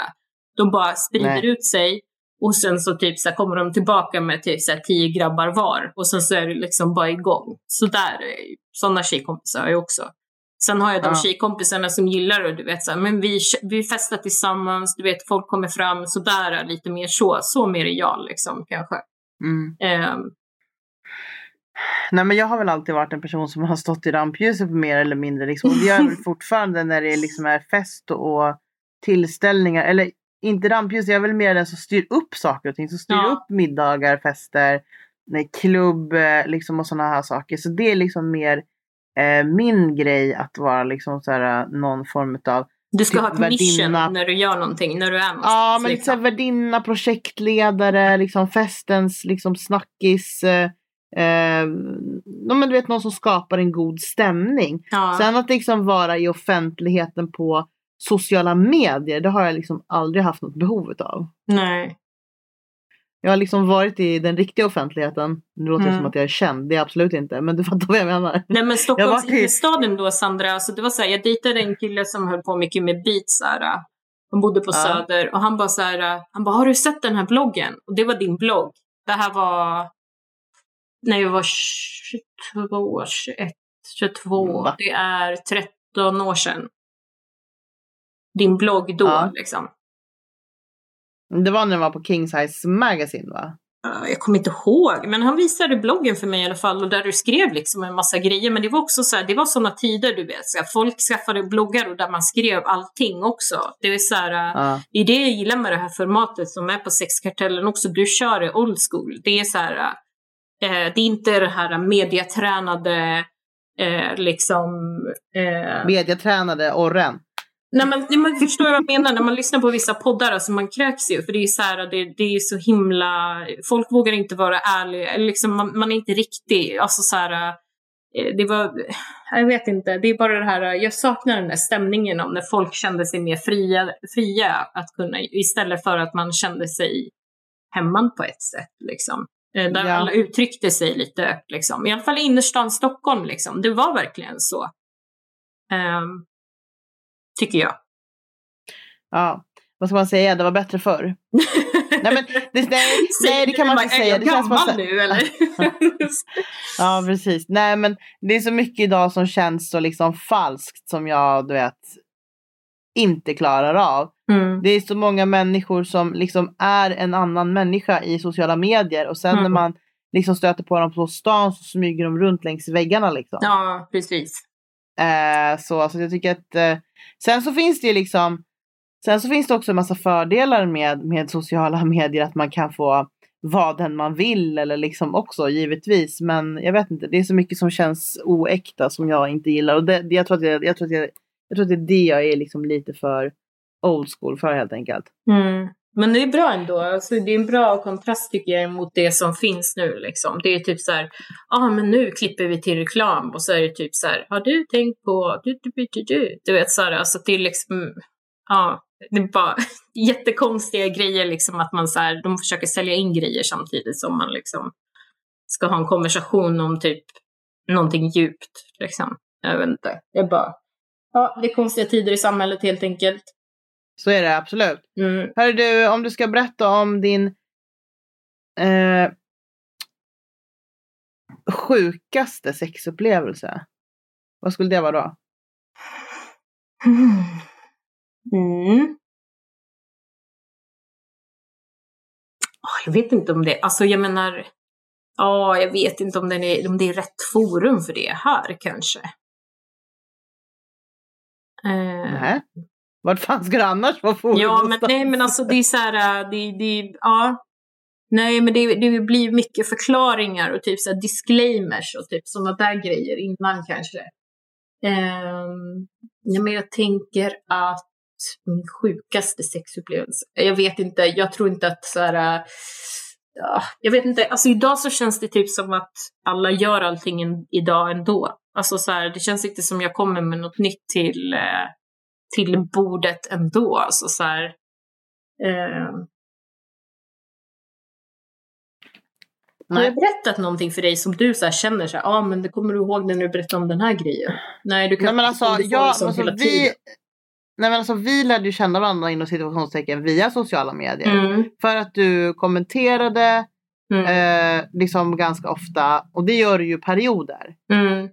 De bara sprider Nej. ut sig och sen så typ så här, kommer de tillbaka med typ så här, tio grabbar var och sen så är det liksom bara igång. Så där, är- sådana tjejkompisar har jag också. Sen har jag de Ja. tjejkompisarna som gillar och du vet så här, men vi, vi festar tillsammans, du vet folk kommer fram, så där är lite mer så, så mer är jag liksom kanske. Mm. Ehm, Nej men jag har väl alltid varit en person som har stått i rampljuset mer eller mindre. Liksom. Och det gör jag väl [laughs] fortfarande när det liksom är fest och tillställningar. Eller inte rampljuset, jag är väl mer den som styr upp saker och ting. Som styr Ja. upp middagar, fester, nej, klubb eh, liksom och sådana här saker. Så det är liksom mer eh, min grej att vara liksom så här, någon form av du ska Typ ha ett mission när du gör någonting, när du är någonstans. Ja, men liksom. såhär värdinna, projektledare, liksom festens liksom snackis. Eh, eh, men du vet någon som skapar en god stämning. ja. Sen att liksom vara i offentligheten på sociala medier, det har jag liksom aldrig haft något behov av. Nej. Jag har liksom varit i den riktiga offentligheten. Nu låter det Mm. som att jag är känd, det är jag absolut inte. Men du [laughs] fattar vad jag menar. Nej men Stockholms innerstaden då Sandra, alltså det var så här, jag dejtade en kille som höll på mycket med beats så här. Han bodde på Ja. Söder och han bara så här, han bara har du sett den här bloggen? Och det var din blogg. Det här var när jag var 22, 21, 22. Va? Det är 13 år sedan. Din blogg då Ja. liksom. Det var när jag var på King Size Magazine va? Ja, Jag kommer inte ihåg, men han visade bloggen för mig i alla fall och där du skrev liksom en massa grejer. Men det var också så här, det var sådana tider du vet. Så här, folk skaffade bloggar och där man skrev allting också. Det är så här, Ja. det är det jag gillar med det här formatet som är på Sexkartellen också. Du kör det old school. Det är så här, eh, det är inte det här mediatränade eh, liksom eh, Mediatränade Orren. Nej men, men förstår jag vad jag menar? När man lyssnar på vissa poddar, alltså man kräks ju. För det är så här, det, det är så himla... Folk vågar inte vara ärliga. Liksom, man, man är inte riktig. Alltså så här, eh, det var, jag vet inte, det är bara det här, jag saknar den där stämningen om när folk kände sig mer fria, fria att kunna, istället för att man kände sig hemman på ett sätt liksom. Eh, Där Ja. alla uttryckte sig lite, liksom. i alla fall i innerstan Stockholm, liksom. det var verkligen så. Ehm, tycker jag. Ja, vad ska man säga? Det var bättre förr. [laughs] Nej, men det, nej, nej, det kan man inte Är säga. jag Det känns som gammal nu eller? [laughs] ja, precis. Nej, men det är så mycket idag som känns så liksom falskt som jag, du vet, inte klarar av. mm. Det är så många människor som liksom är en annan människa i sociala medier och sen när Mm. man liksom stöter på dem på stan så smyger de runt längs väggarna liksom. Ja, precis. Eh, så, så jag tycker att eh, sen så finns det ju liksom Sen så finns det också en massa fördelar med, med sociala [laughs] medier att man kan få vara den man vill eller liksom också givetvis. Men jag vet inte, det är så mycket som känns oäkta som jag inte gillar. Och det, det, jag, tror att jag, jag, tror att jag, jag tror att det är det jag är liksom lite för old school för helt enkelt. Mm. Men det är bra ändå. Alltså, det är en bra kontrast tycker jag mot det som finns nu. Liksom. Det är typ så här, ja ah, men nu klipper vi till reklam och så är det typ så här, har du tänkt på du, du, du, du, du. Du vet så här, alltså det är liksom, mm, ja, det är bara [laughs] jättekonstiga grejer liksom att man så här, de försöker sälja in grejer samtidigt som man liksom ska ha en konversation om typ någonting djupt liksom. Jag vet inte, det är bara, ja, det är konstiga tider i samhället helt enkelt. Så är det absolut. Mm. Hör du, om du ska berätta om din eh, sjukaste sexupplevelse. Vad skulle det vara då? Mm. Åh, Jag vet inte om det, alltså jag menar, ja, jag vet inte om, den är, om det är rätt forum för det här kanske. Eh, Nej. Vart fan ska det annars vara forum ja, men nej, men alltså det är så här, äh, det, det, ja. Nej, men det, det blir mycket förklaringar och typ så här disclaimers och typ sådana där grejer innan kanske. Um, ja, men jag tänker att min sjukaste sexupplevelse, jag vet inte, jag tror inte att så här, äh, ja, jag vet inte, alltså idag så känns det typ som att alla gör allting idag ändå. Alltså så här, det känns inte som jag kommer med något nytt till, eh, till bordet ändå. Alltså så här, eh, har jag berättat någonting för dig som du så känner så här, ja ah, men det kommer du ihåg när du berättade om den här grejen? Nej, du kan Nej men alltså, jag, liksom alltså hela vi, tiden. nej men alltså vi lärde ju känna varandra inom situationstecken via sociala medier. Mm, För att du kommenterade mm, eh, liksom ganska ofta och det gör du ju perioder. mm,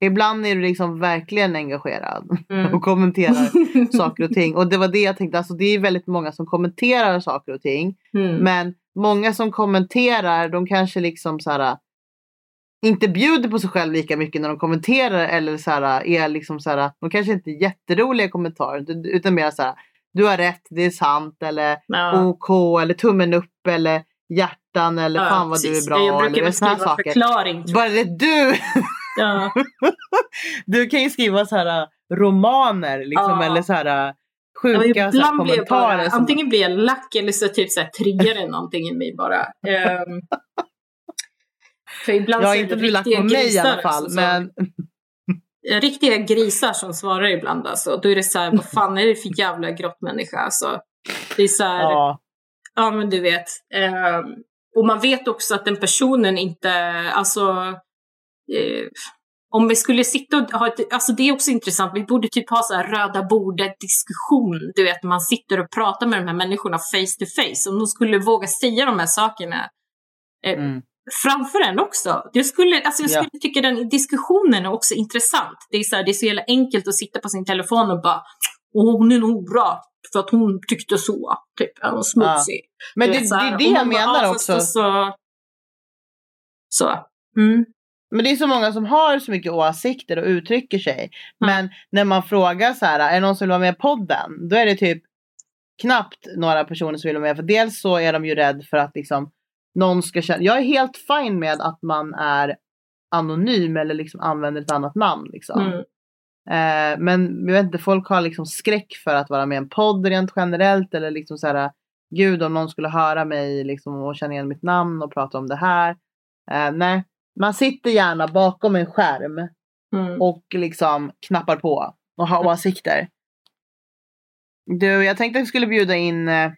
Ibland är du liksom verkligen engagerad mm. och kommenterar [laughs] saker och ting. Och det var det jag tänkte, alltså det är väldigt många som kommenterar saker och ting. Mm. Men många som kommenterar, de kanske liksom så här inte bjuder på sig själv lika mycket när de kommenterar eller så här, är liksom så här, de kanske inte är jätteroliga kommentarer utan- mer så här, du har rätt, det är sant eller Ja. OK eller tummen upp eller hjärtan eller Ja, fan vad du precis. är bra Jag brukar eller väl såna här skriva saker. förklaring. Bara det du. [laughs] Ja. du kan ju skriva så här romaner liksom Ja. eller så här Ja, sjuka men så här, ibland blir jag kommentarer. bara, som- antingen blir jag lack eller så typ så här triggar det någonting i mig bara. Um, för ibland Ja, så är inte lagt riktiga på mig i alla fall. alltså, men som- Riktiga grisar som svarar ibland alltså. Då är det så här, vad fan är det för jävla grottmänniska alltså. Det är så här, ja, ja, men du vet. ehm, och man vet också att den personen inte, alltså eh, om vi skulle sitta och ha ett, alltså det är också intressant, vi borde typ ha så här röda bordet diskussion, du vet man sitter och pratar med de här människorna face to face, om de skulle våga säga de här sakerna eh, mm. framför en också. Jag skulle, alltså jag Ja. skulle tycka den diskussionen är också intressant. Det är, så här, det är så jävla enkelt att sitta på sin telefon och bara Åh, hon är en hora för att hon tyckte så. Typ, är hon smutsig. Men Du det, vet, det här, är det och jag bara, menar "Ah, fast också. Så, så. Mm. Men det är så många som har så mycket åsikter och uttrycker sig. Men när man frågar så här, är det någon som vill vara med i podden? Då är det typ knappt några personer som vill vara med. För dels så är de ju rädd för att liksom någon ska känna. Jag är helt fine med att man är anonym eller liksom använder ett annat namn. Liksom. Mm. Eh, men jag vet inte, folk har liksom skräck för att vara med i en podd rent generellt. Eller liksom så här, gud om någon skulle höra mig liksom och känna igen mitt namn och prata om det här. Eh, nej, man sitter gärna bakom en skärm Mm. och liksom knappar på och har åsikter. Du, jag tänkte att vi skulle bjuda in eh,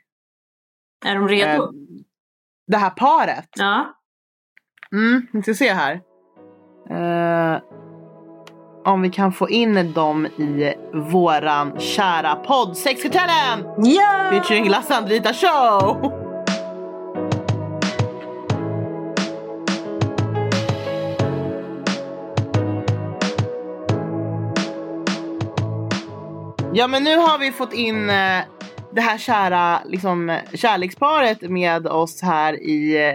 Är de redo? eh, det här paret. ja. Mm, vi ska se här. Eh, om vi kan få in dem i våran kära podd Sexkartellen! Ja! Featuring Lasse Andrita Show! Ja men nu har vi fått in eh, det här kära liksom, kärleksparet med oss här i eh,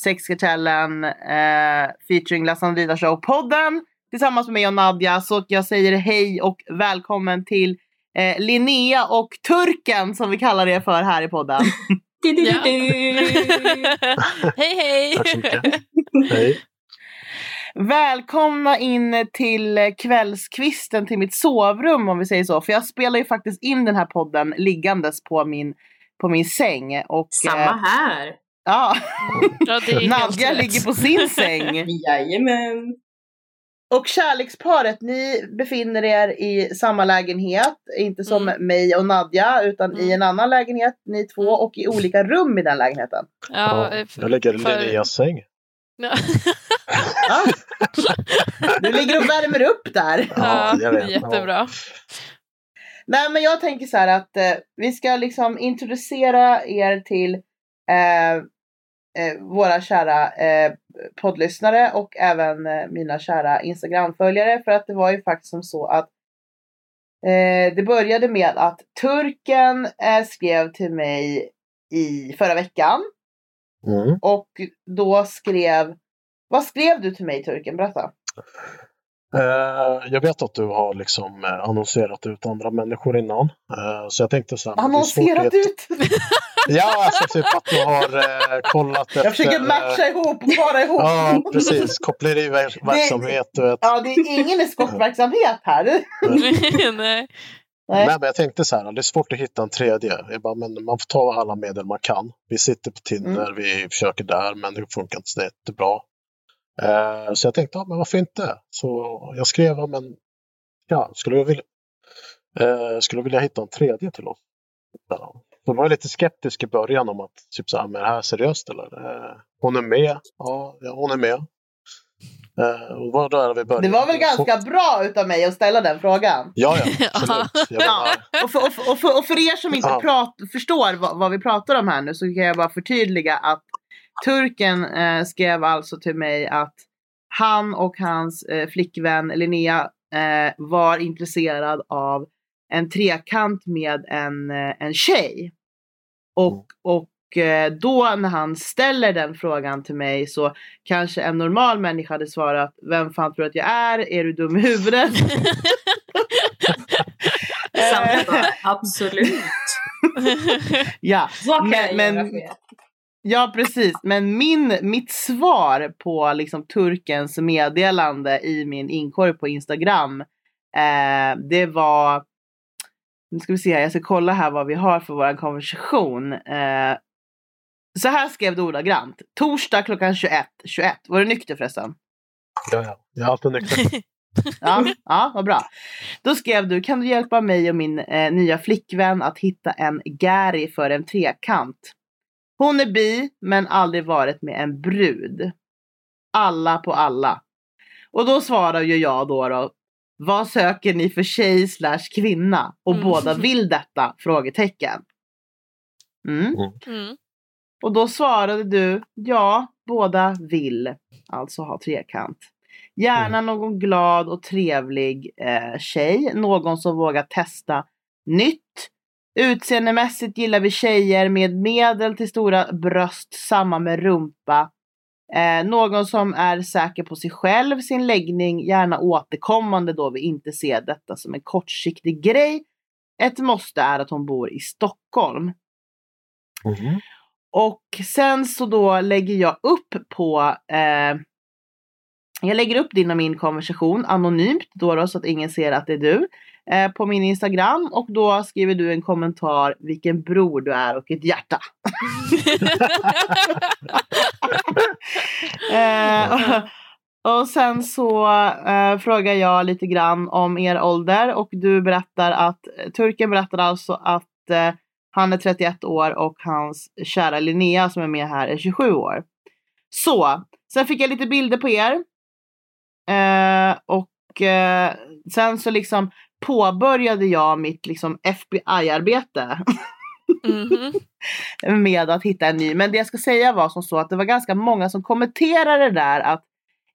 Sexkartellen eh, featuring Lasse Andrita Show-podden tillsammans med mig och Nadja. Så jag säger hej och välkommen till eh, Linnea och Turken som vi kallar det för här i podden. [laughs] [laughs] Hej hej! Tack så mycket. Hej. Välkomna in till eh, kvällskvisten till mitt sovrum om vi säger så. För jag spelar ju faktiskt in den här podden liggandes på min, på min säng. Och, Samma eh, här. ja, Ja, Nadja ligger på sin säng. [laughs] Jajamän. Och kärleksparet, ni befinner er i samma lägenhet. Inte som Mm. mig och Nadja utan i Mm. en annan lägenhet, ni två. Mm. Och i olika rum i den lägenheten. Ja, Ja, eh, jag lägger för- Linneas säng. Ja. Du ligger och värmer upp där. Ja, jag vet. jättebra. Nej men jag tänker så här att eh, vi ska liksom introducera er till eh, eh, våra kära eh, poddlyssnare och även eh, mina kära Instagramföljare. För att det var ju faktiskt som så att eh, det började med att turken eh, skrev till mig i förra veckan Mm. och då skrev vad skrev du till mig turken? Berätta. Eh, jag vet att du har liksom eh, annonserat ut andra människor innan. Eh, så jag tänkte så här, Annonserat ut! [laughs] Ja, alltså typ att du har eh, kollat efter... Jag försöker matcha ihop och para ihop. Ja, precis. Koppleriverksamhet, du vet. Ja, det är ingen eskortverksamhet här. Nej. [laughs] Nej. Nej, men jag tänkte så här, det är svårt att hitta en tredje. Jag bara, men man får ta alla medel man kan. Vi sitter på Tinder, Mm. vi försöker där, men det funkar inte så jättebra. Eh, så jag tänkte, ja, men varför inte? Så jag skrev, ja, men ja, skulle jag vilja, eh, skulle jag vilja hitta en tredje till oss? Jag var lite skeptisk i början om att, typ så här, men är det här seriöst eller? Eh, hon är med. Ja hon är med. Eh, och det var där vi började. Det var väl ganska bra utav mig att ställa den frågan. Ja, ja, [laughs] absolut. Ja. Och för, och för, och för, er som inte prat, förstår vad, vad vi pratar om här nu så kan jag bara förtydliga att turken eh, skrev alltså till mig att han och hans eh, flickvän Linnea eh, var intresserad av en trekant med en, eh, en tjej. Och, Mm. och då när han ställer den frågan till mig så kanske en normal människa hade svarat Vem fan tror du att jag är? Är du dum i huvudet? [laughs] Bara, absolut. [laughs] ja, Vad kan Men- jag men-? Ja, precis. Men min, mitt svar på liksom turkens meddelande i min inkorg på Instagram, eh, det var... Nu ska vi se här, jag ska kolla här vad vi har för vår konversation. Eh, så här skrev du ordagrant. Torsdag klockan 21. 21. Var du nykter förresten? ja, ja. Jag är alltid nykter. [laughs] Ja, ja, vad bra. Då skrev du, kan du hjälpa mig och min eh, nya flickvän att hitta en Gary för en trekant? Hon är bi, men aldrig varit med en brud. Alla på alla. Och då svarar ju jag då, då vad söker ni för tjej slash kvinna? Och Mm. båda vill detta? Frågetecken. Mm. Mm. Och då svarade du, ja, båda vill alltså ha trekant. Gärna någon glad och trevlig eh, tjej, någon som vågar testa nytt. Utseendemässigt gillar vi tjejer med medel till stora bröst, samma med rumpa. Eh, någon som är säker på sig själv, sin läggning, gärna återkommande då vi inte ser detta som en kortsiktig grej. Ett måste är att hon bor i Stockholm. Mhm. Och sen så då lägger jag upp på, eh, Jag lägger upp din och min konversation anonymt då, då så att ingen ser att det är du eh, på min Instagram och då skriver du en kommentar vilken bror du är och ett hjärta. [laughs] eh, och, och sen så eh, frågar jag lite grann om er ålder och du berättar att turken berättar alltså att eh, han är 31 år och hans kära Linnea som är med här är 27 år. Så, sen fick jag lite bilder på er. Eh, och eh, sen så liksom påbörjade jag mitt liksom FBI-arbete. Mm -hmm. [laughs] med att hitta en ny. Men det jag ska säga var som så att det var ganska många som kommenterade där att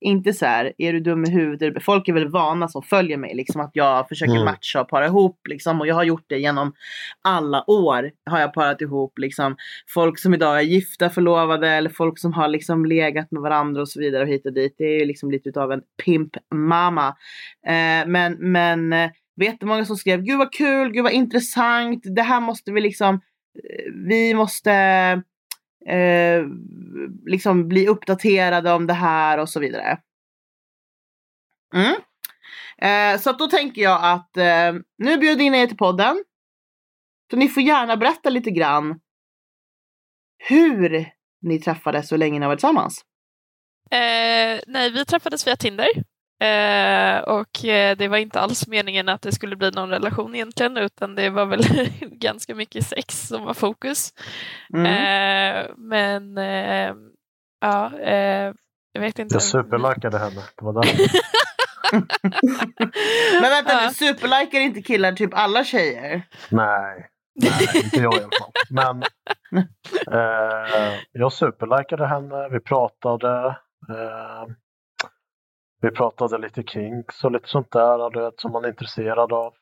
inte så här, är du dum i huvudet? Folk är väl vana som följer mig, liksom att jag försöker mm. matcha och para ihop. Liksom, och jag har gjort det genom alla år. Har jag parat ihop liksom, folk som idag är gifta, förlovade eller folk som har liksom legat med varandra och så vidare och hit och dit. Det är liksom lite utav en pimp mamma. Eh, men men eh, vet många som skrev, gud vad kul, gud vad intressant. Det här måste vi liksom, eh, vi måste eh, liksom bli uppdaterade om det här och så vidare. Mm. Eh, så då tänker jag att eh, nu bjuder jag in er till podden. Så ni får gärna berätta lite grann hur ni träffades och hur länge ni har varit tillsammans. Eh, nej, vi träffades via Tinder. Eh, och eh, det var inte alls meningen att det skulle bli någon relation egentligen utan det var väl [laughs] ganska mycket sex som var fokus. Mm. Eh, men eh, ja, eh, jag vet inte. Jag superlikade henne. Det var där. [laughs] men vänta ja. nu, superlikar inte killar typ alla tjejer? Nej, Nej inte jag i alla fall. Men [laughs] eh, jag superlikade henne, vi pratade. Vi pratade lite kinks och lite sånt där du vet, som man är intresserad av.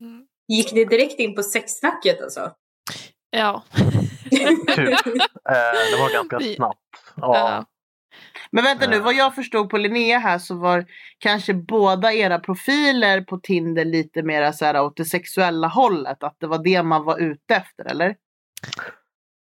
Mm. Gick ni direkt in på sexsnacket alltså? Ja. typ. Eh, det var ganska snabbt. Ja. ja. Men vänta nu, vad jag förstod på Linnea här så var kanske båda era profiler på Tinder lite mer så här åt det sexuella hållet. Att det var det man var ute efter, eller?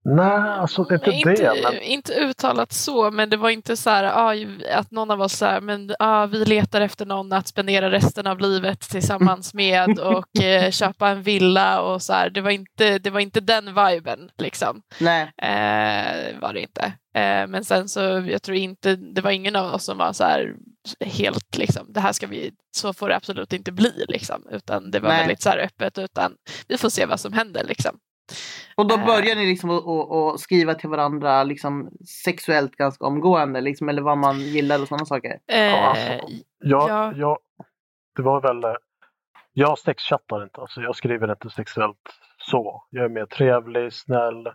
Nej, alltså det är inte, inte det. Men... Inte uttalat så, men det var inte så här ah, att någon av oss så här, men ah, vi letar efter någon att spendera resten av livet tillsammans [laughs] med och eh, köpa en villa och så här. Det var inte, det var inte den viben liksom. Nej. Eh, var det inte. Eh, men sen så, jag tror inte, det var ingen av oss som var så här helt liksom, det här ska vi, så får det absolut inte bli liksom, utan det var Nej. väldigt så här öppet, utan vi får se vad som händer liksom. Och då eh. börjar ni liksom att skriva till varandra liksom sexuellt ganska omgående, liksom, eller vad man gillar och sådana saker? Eh, ja, alltså, jag, ja. Jag, det var väl, eh, jag sexchattar inte, alltså jag skriver inte sexuellt så. Jag är mer trevlig, snäll.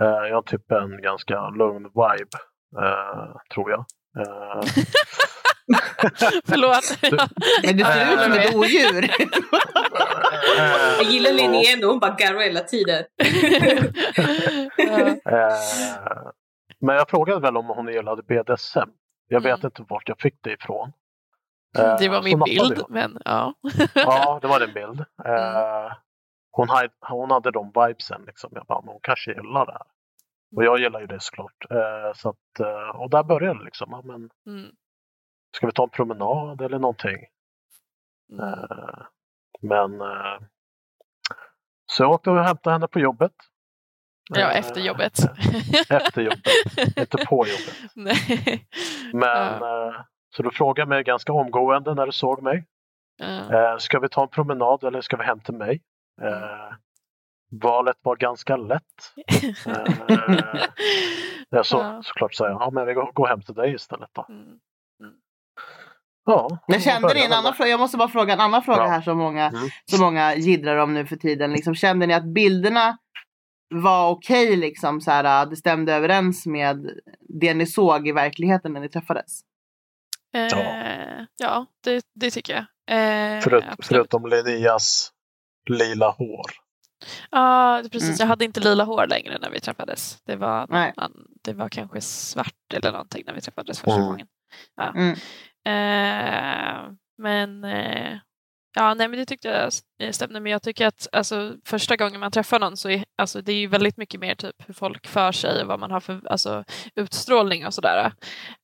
Eh, jag har typ en ganska lugn vibe, eh, tror jag. [laughs] Eh, [laughs] Förlåt. Men du ser ut som ett odjur. Jag gillar Linnea ändå, hon bara garvar hela tiden. Eh, men jag frågade väl om hon gillade BDSM. Jag vet mm. inte vart jag fick det ifrån. Eh, det var min bild, men ja. ja, det var din bild. Mm. Hon, hade, hon hade de vibesen, liksom. jag bara, hon kanske gillar det här. Och jag gillar ju det såklart. Så att, och där började det liksom. Men, mm. Ska vi ta en promenad eller någonting? Mm. Uh, men uh, så jag åkte och hämtade henne på jobbet. Ja, uh, efter jobbet. efter jobbet, inte på jobbet. [laughs] Nej. Men så du frågade mig ganska omgående när du såg mig. ska vi ta en promenad eller ska vi hem till mig? Valet var ganska lätt. [laughs] så, ja. Såklart sa jag, ja men vi går, går hem till dig istället då. Mm. Ja, men kände ni en annan fråga? Jag måste bara fråga en annan fråga ja. här som många, mm. som många jiddrar om nu för tiden. Liksom, kände ni att bilderna var okej okay, liksom så här, det stämde överens med det ni såg i verkligheten när ni träffades? Eh, ja, det, det tycker jag. Eh, Förut, förutom Linneas lila hår. Ja, precis. Mm. Jag hade inte lila hår längre när vi träffades. Det var, det var kanske svart eller någonting när vi träffades första mm. gången. Ja. Mm. Eh, men eh, Ja, nej men det tyckte jag eh, stämde. Men jag tycker att alltså, första gången man träffar någon så är alltså, det är ju väldigt mycket mer typ hur folk för sig och vad man har för alltså, utstrålning och sådär.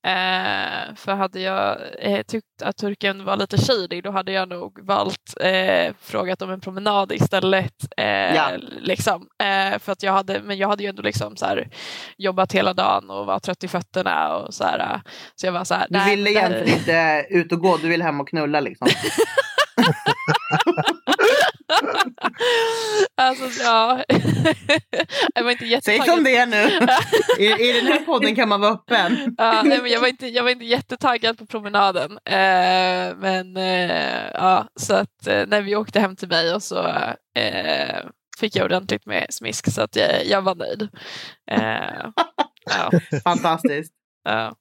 Eh, för hade jag eh, tyckt att turken var lite shady då hade jag nog valt eh, frågat om en promenad istället. Eh, ja. liksom. Eh, för att jag hade, men jag hade ju ändå liksom så här, jobbat hela dagen och var trött i fötterna och så här. Så jag var så här, Du ville egentligen inte ut och gå, du ville hem och knulla liksom. [laughs] alltså ja. [laughs] jag var inte jättetaggad. Säg som det är nu. [laughs] I, I den här podden kan man vara öppen. ja, nej, men jag, var inte, jag var inte jättetaggad på promenaden. Eh, men eh, ja, så att eh, när vi åkte hem till mig och så eh, fick jag ordentligt med smisk så att jag, jag var nöjd. Eh, ja. Fantastiskt. Ja.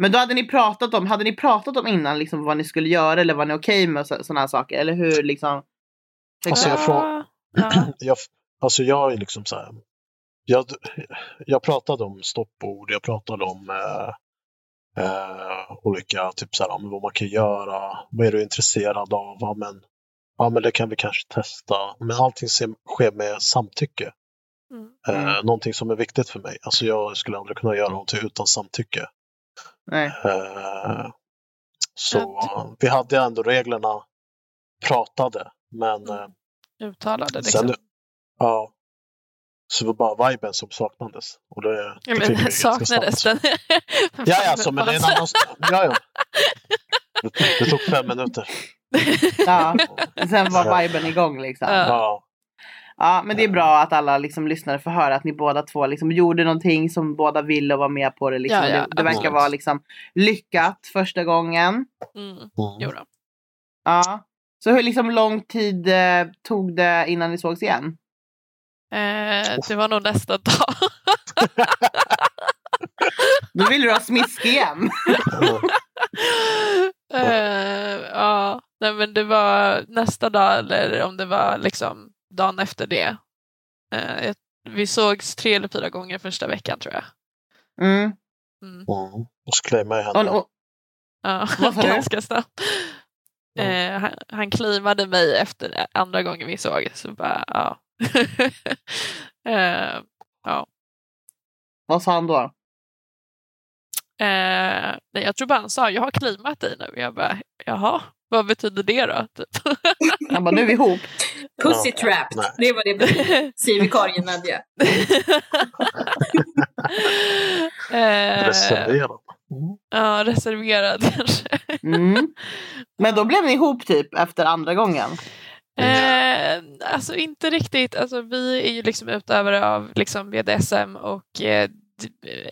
Men då hade ni pratat om, hade ni pratat om innan liksom vad ni skulle göra eller var ni okej okay med sådana här saker? Eller hur liksom? Alltså jag, frå... ja. [clears throat] jag, alltså jag är liksom så här. Jag, jag pratade om stoppord, jag pratade om eh, eh, olika, typ så här, vad man kan göra, vad är du intresserad av? Ja men, ja, men det kan vi kanske testa. Men allting sker med samtycke. Mm. Eh, någonting som är viktigt för mig. Alltså jag skulle aldrig kunna göra någonting utan samtycke. Nej. Uh, så vi hade ändå reglerna pratade, men mm. uttalade liksom. Sen, ja. Så det var bara viben som saknades. Och det, det men, saknades den? [laughs] ja, ja, så, men det är en annan... Ja, ja. Det, det tog fem minuter. ja, [laughs] sen var viben igång liksom. Ja. Ja, men det är bra att alla liksom, lyssnare får höra att ni båda två liksom, gjorde någonting som båda ville och var med på det. Liksom. Ja, ja, det, det verkar vara liksom, lyckat första gången. Mm. Jo då. Ja. Så hur liksom, lång tid eh, tog det innan ni sågs igen? Eh, det var nog nästa dag. [laughs] Då vill du ha smisk igen. [laughs] eh, ja, nej men det var nästa dag eller om det var liksom dagen efter det. Eh, vi sågs tre eller fyra gånger första veckan tror jag. Mm. Mm. Och så henne. Och, och, ja, [laughs] ganska snabbt. Mm. Eh, han, han claimade mig efter andra gången vi såg. Så bara, ja. [laughs] eh, ja. Vad sa han då? Eh, nej, jag tror bara han sa, jag har claimat dig nu. Jag bara, jaha, vad betyder det då? Typ. Han bara, nu är vi ihop. [laughs] Pussy trapped, nej. det var det betyder, [laughs] säger vikarien Nadja. Eh, reserverad. Mm. Ja, reserverad kanske. Mm. [laughs] Men då blev ni ihop typ efter andra gången? Eh, alltså inte riktigt. Alltså, vi är ju liksom utövare av liksom BDSM och eh,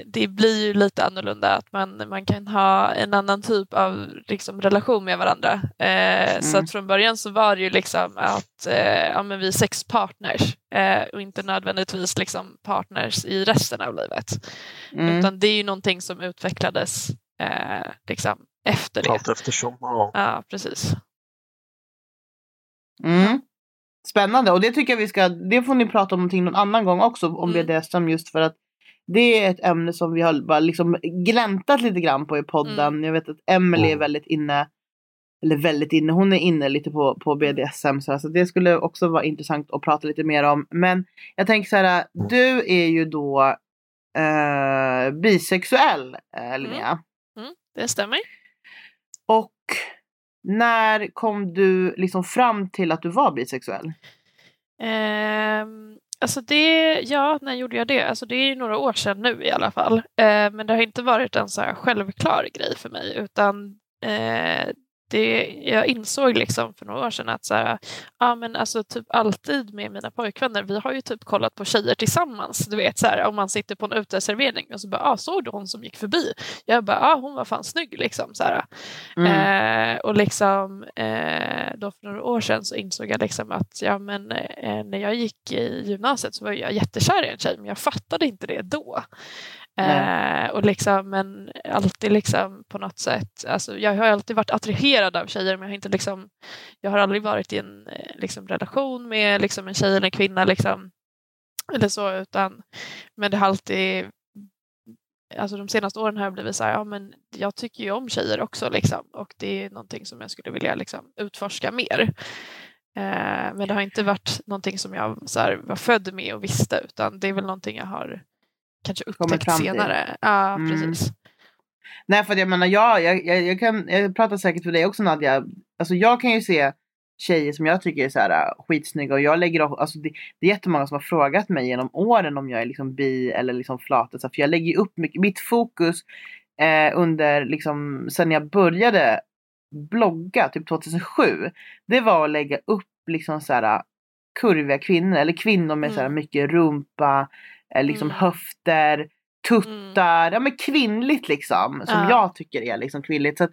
det blir ju lite annorlunda att man, man kan ha en annan typ av liksom, relation med varandra. Eh, mm. Så att från början så var det ju liksom att eh, ja, men vi är sex partners eh, och inte nödvändigtvis liksom partners i resten av livet. Mm. Utan det är ju någonting som utvecklades eh, liksom efter det. Allt eftersom. Ja, ja precis. Mm. Spännande och det tycker jag vi ska, det får ni prata om någonting någon annan gång också om mm. BDSM just för att det är ett ämne som vi har bara liksom gläntat lite grann på i podden. Mm. Jag vet att Emelie är väldigt inne, eller väldigt inne, hon är inne lite på, på BDSM. Så, så det skulle också vara intressant att prata lite mer om. Men jag tänker så här, du är ju då eh, bisexuell eh, Linnea. Mm. Mm, det stämmer. Och när kom du liksom fram till att du var bisexuell? Um, Alltså det, ja, när gjorde jag det? Alltså det är ju några år sedan nu i alla fall. Eh, men det har inte varit en så här självklar grej för mig utan eh, det, jag insåg liksom för några år sedan att så här, ja, men alltså typ alltid med mina pojkvänner, vi har ju typ kollat på tjejer tillsammans. Du vet så här, om man sitter på en uteservering och så bara, ah, såg du hon som gick förbi? Jag bara, ah, hon var fan snygg liksom. Så mm. eh, och liksom eh, då för några år sedan så insåg jag liksom att ja, men, eh, när jag gick i gymnasiet så var jag jättekär i en tjej men jag fattade inte det då. Eh, och liksom, men alltid liksom på något sätt, alltså jag har alltid varit attraherad av tjejer men jag har, inte liksom, jag har aldrig varit i en eh, liksom, relation med liksom, en tjej eller en kvinna. Liksom, eller så, utan, men det har alltid alltså de senaste åren har jag blivit så här, ja men jag tycker ju om tjejer också liksom och det är någonting som jag skulle vilja liksom utforska mer. Eh, men det har inte varit någonting som jag så här, var född med och visste utan det är väl någonting jag har kanske upptäckt senare. Ja, Mm. precis. Nej för jag menar jag, jag, jag, jag kan, jag pratar säkert för dig också Nadja. Alltså jag kan ju se tjejer som jag tycker är så här äh, skitsnygga och jag lägger av- alltså det, det är jättemånga som har frågat mig genom åren om jag är liksom bi eller liksom flat. Så för jag lägger ju upp mycket, mitt fokus eh, under liksom sen jag började blogga typ 2007. Det var att lägga upp liksom så här äh, kurviga kvinnor eller kvinnor med så här Mm. mycket rumpa, liksom Mm. höfter, tuttar, ja men kvinnligt liksom. Som Ja. jag tycker är liksom kvinnligt. Så att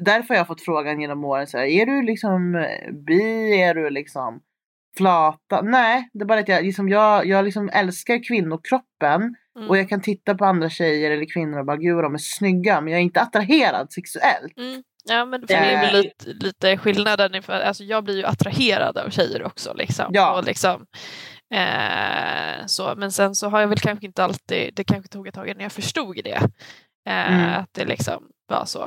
därför har jag fått frågan genom åren så här, är du liksom eh, bi, är du liksom flata? Nej, det är bara att jag liksom, jag, jag liksom älskar kvinnokroppen Mm. och jag kan titta på andra tjejer eller kvinnor och bara gud de är snygga men jag är inte attraherad sexuellt. Mm. Ja men det Eh. är väl lite, lite skillnaden. alltså jag blir ju attraherad av tjejer också. Liksom. Ja. Och liksom, eh, så. Men sen så har jag väl kanske inte alltid, det kanske tog ett tag innan jag förstod det. Eh, Mm. Att det liksom var så.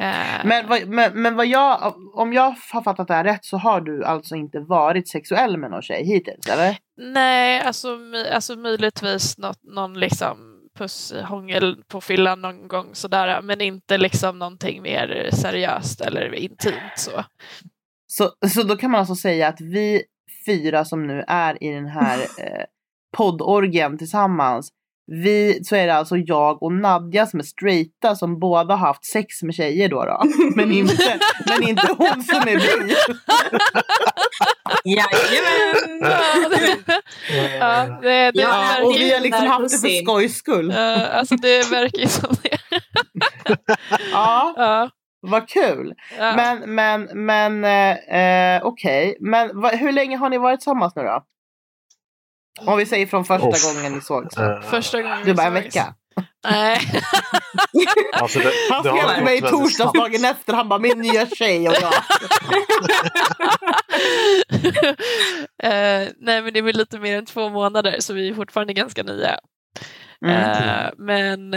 Eh, Men, vad, men, men vad jag, om jag har fattat det här rätt så har du alltså inte varit sexuell med någon tjej hittills eller? Nej, alltså, alltså möjligtvis något, någon liksom pusshångel på fyllan någon gång sådär. Men inte liksom någonting mer seriöst eller intimt så. Så, så då kan man alltså säga att vi fyra som nu är i den här [laughs] eh, poddorgen tillsammans. Vi, så är det alltså jag och Nadja som är straighta som båda har haft sex med tjejer då. då. Men, inte, [laughs] men inte hon som är bi. Jajamän! ja, det, det Ja, Och vi har liksom haft det för skojs skull. Ja, alltså det verkar ju som det. Ja, Ja, vad kul. ja. Men, men, men eh, eh, okej. Men va, hur länge har ni varit tillsammans nu då? Om vi säger från första Uff. gången ni sågs. Eh, Första gången Du bara en vecka. Nej. [laughs] alltså det, Han skrev till mig torsdags dagen efter. Han bara min nya tjej och jag. [laughs] Eh, nej men det är väl lite mer än två månader så vi är fortfarande ganska nya. Mm. Eh, men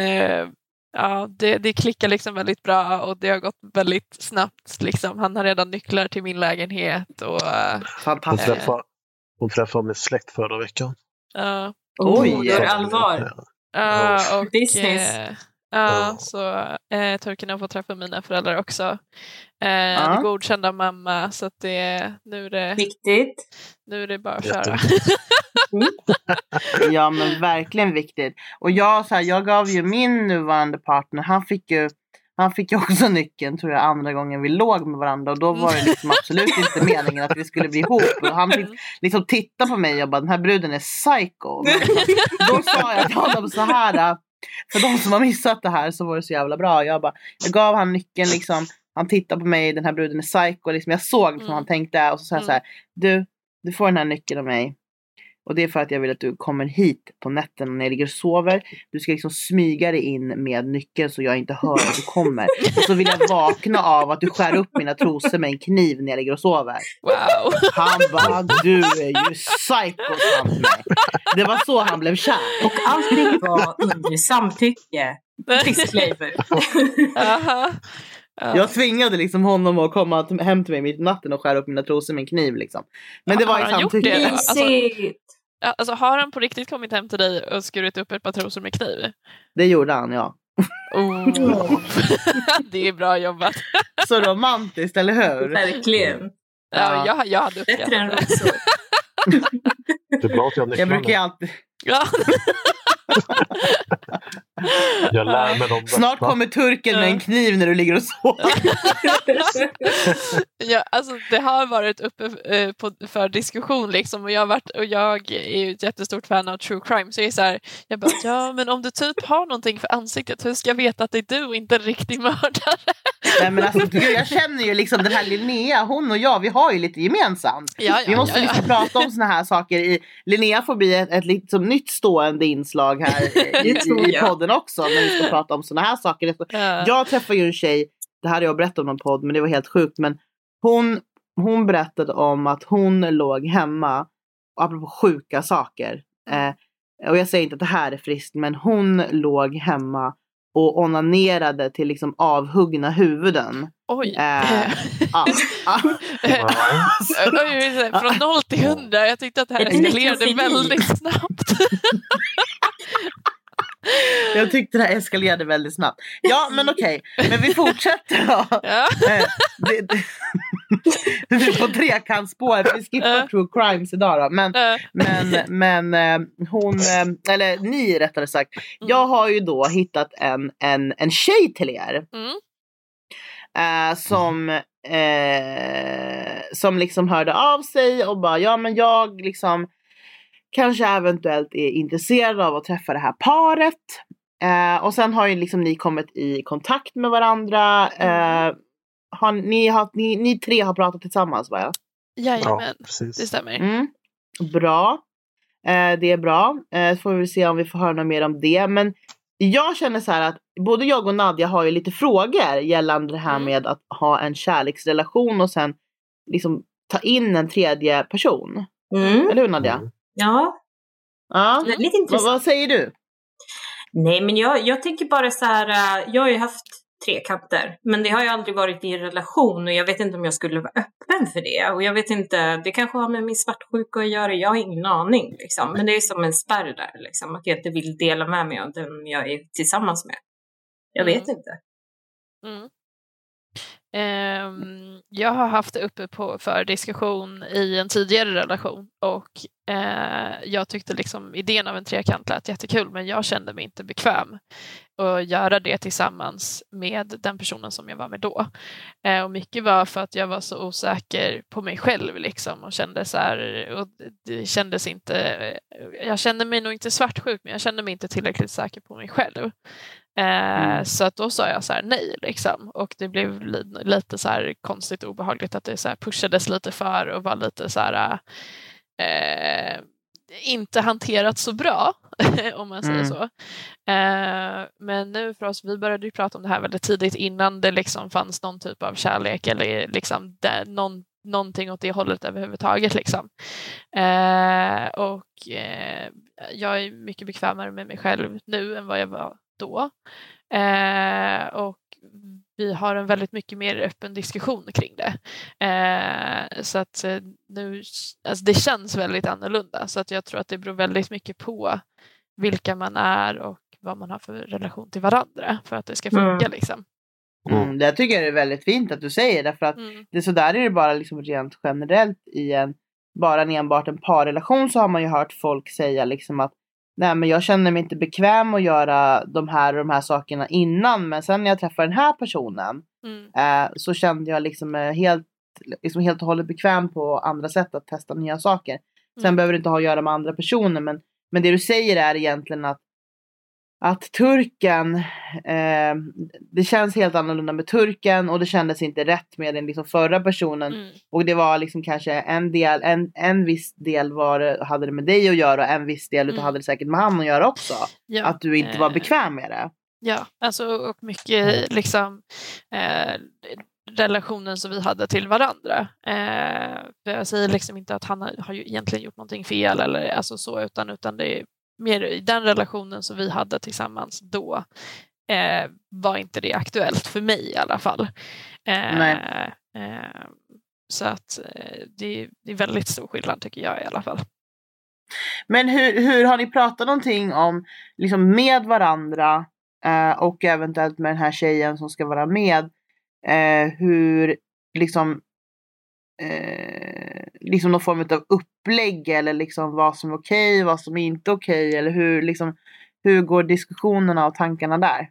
ja, det, det klickar liksom väldigt bra och det har gått väldigt snabbt. Liksom. Han har redan nycklar till min lägenhet och Hon träffade, hon träffade min släkt förra veckan. ja, Oj. Är det allvar. ja, och Business. eh, ja, Ja. så eh, turkarna får träffa mina föräldrar också. Eh. Det godkända mamma så att det, nu, är det, Viktigt. nu är det bara att köra. [laughs] [laughs] Ja men verkligen viktigt. Och jag, så här, jag gav ju min nuvarande partner, han fick ju han fick ju också nyckeln tror jag andra gången vi låg med varandra och då var det liksom absolut inte meningen att vi skulle bli ihop. Och han fick liksom titta på mig och bara den här bruden är psycho. Men då sa jag till honom så här. För de som har missat det här så var det så jävla bra. Jag, bara, jag gav han nyckeln liksom. Han tittade på mig, den här bruden är psycho. Liksom, jag såg liksom, Mm. han tänkte och så sa jag så här. Du, du får den här nyckeln av mig. Och det är för att jag vill att du kommer hit på nätterna när jag ligger och sover. Du ska liksom smyga dig in med nyckeln så jag inte hör att du kommer. Och så vill jag vakna av att du skär upp mina trosor med en kniv när jag ligger och sover. Wow! Han bara, du är ju psycho. Det var så han blev kär. Och allting var under samtycke. Disclaimer. Jag tvingade liksom honom att komma hem till mig mitt i natten och skära upp mina trosor med en kniv liksom. Men det var i samtycke. det? Alltså- Mysigt. Alltså, har han på riktigt kommit hem till dig och skurit upp ett par trosor med kniv? Det gjorde han ja. Oh. [laughs] det är bra jobbat. Så romantiskt, eller hur? Verkligen. Ja, Ja. jag, jag hade uppskattat det. Det är bra att jag har Jag brukar ju alltid... Ja. Jag lär mig dem. Snart kommer turken med en kniv när du ligger och sover. ja, alltså, det har varit uppe eh, på, för diskussion liksom och jag, har varit, och jag är ju ett jättestort fan av true crime så jag är så här, jag bara, ja men om du typ har någonting för ansiktet, hur ska jag veta att det är du och inte en riktig mördare? Nej, men alltså, gud, jag känner ju liksom den här Linnea, hon och jag, vi har ju lite gemensamt. Ja, ja, Vi måste ja, liksom prata om såna här saker. I, Linnea får bli ett, ett liksom nytt stående inslag här i, i, i podden också. När vi ska prata om såna här saker. Ja. Jag träffade ju en tjej, det här har jag berättat om någon podd men det var helt sjukt. Men hon, hon berättade om att hon låg hemma, apropå sjuka saker. Eh, och jag säger inte att det här är friskt, men hon låg hemma och onanerade till liksom avhuggna huvuden. Oj. Eh. [laughs] Oj, Från noll till hundra. Jag tyckte att det här eskalerade väldigt snabbt. [laughs] Jag tyckte det här eskalerade väldigt snabbt. Ja, men okej. Men vi fortsätter då. Ja. Eh, det, det, [laughs] vi är på trekantspåret. Vi skippar true crimes idag då. Men, men, men eh, hon, eh, eller ni rättare sagt. Jag har ju då hittat en, en, en tjej till er. Mm. eh, som, eh, som liksom hörde av sig och bara ja men jag liksom kanske eventuellt är intresserad av att träffa det här paret. Eh, och sen har ju liksom ni kommit i kontakt med varandra. Eh, har, ni, har, ni, ni tre har pratat tillsammans va? Ja, Jajamän, det precis. stämmer. Mm. Bra. Eh, det är bra. Eh, får vi se om vi får höra något mer om det. Men jag känner så här att både jag och Nadja har ju lite frågor gällande det här Mm. med att ha en kärleksrelation och sen liksom ta in en tredje person. Mm. Eller hur Nadja? Mm. Ja, Ja. väldigt Vad, intressant. vad säger du? Nej, men jag, jag tänker bara så här, äh, jag har ju haft trekanter, men det har ju aldrig varit i en relation och jag vet inte om jag skulle vara öppen för det. Och jag vet inte, det kanske har med min svartsjuka att göra, jag har ingen aning liksom. Men det är som en spärr där liksom, att jag inte vill dela med mig av den jag är tillsammans med. Jag vet Mm. inte. Mm. Ehm, jag har haft det uppe på, för diskussion i en tidigare relation och eh, jag tyckte liksom idén av en trekant lät jättekul men jag kände mig inte bekväm att göra det tillsammans med den personen som jag var med då. Eh, och mycket var för att jag var så osäker på mig själv liksom och kände så här, och det kändes inte, jag kände mig nog inte svartsjuk men jag kände mig inte tillräckligt säker på mig själv. Eh, Mm. Så att då sa jag så här nej liksom. Och det blev li- lite så här konstigt och obehagligt att det så här pushades lite för och var lite så här eh, inte hanterat så bra [laughs] om man säger Mm. så. Eh, men nu för oss, vi började ju prata om det här väldigt tidigt innan det liksom fanns någon typ av kärlek eller liksom det, någon, någonting åt det hållet överhuvudtaget. Liksom. Eh, och eh, jag är mycket bekvämare med mig själv nu än vad jag var då. Eh, och vi har en väldigt mycket mer öppen diskussion kring det. Eh, så att eh, nu, alltså det känns väldigt annorlunda. Så att jag tror att det beror väldigt mycket på vilka man är och vad man har för relation till varandra för att det ska funka. Mm. Liksom. Mm, det tycker jag är väldigt fint att du säger därför att Mm. det är så där är det bara liksom rent generellt i en bara en enbart en parrelation så har man ju hört folk säga liksom att nej men jag känner mig inte bekväm att göra de här och de här sakerna innan men sen när jag träffar den här personen Mm. eh, så kände jag liksom eh, helt, liksom helt och hållet bekväm på andra sätt att testa nya saker. Sen Mm. behöver det inte ha att göra med andra personer men, men det du säger är egentligen att att turken, eh, det känns helt annorlunda med turken och det kändes inte rätt med den liksom förra personen. Mm. Och det var liksom kanske en del, en, en viss del var, hade det med dig att göra och en viss del Mm. hade det säkert med han att göra också. Ja. Att du inte var Eh, bekväm med det. Ja, alltså och mycket liksom eh, relationen som vi hade till varandra. Eh, jag säger liksom inte att han har, har ju egentligen gjort någonting fel eller alltså så utan, utan det mer i den relationen som vi hade tillsammans då eh, var inte det aktuellt för mig i alla fall. Eh. Eh, så att eh, det, det är väldigt stor skillnad tycker jag i alla fall. Men hur, hur har ni pratat någonting om, liksom med varandra eh, och eventuellt med den här tjejen som ska vara med. Eh, hur liksom eh, liksom någon form av upplägg eller liksom vad som är okej, vad som är inte okej eller hur liksom hur går diskussionerna och tankarna där?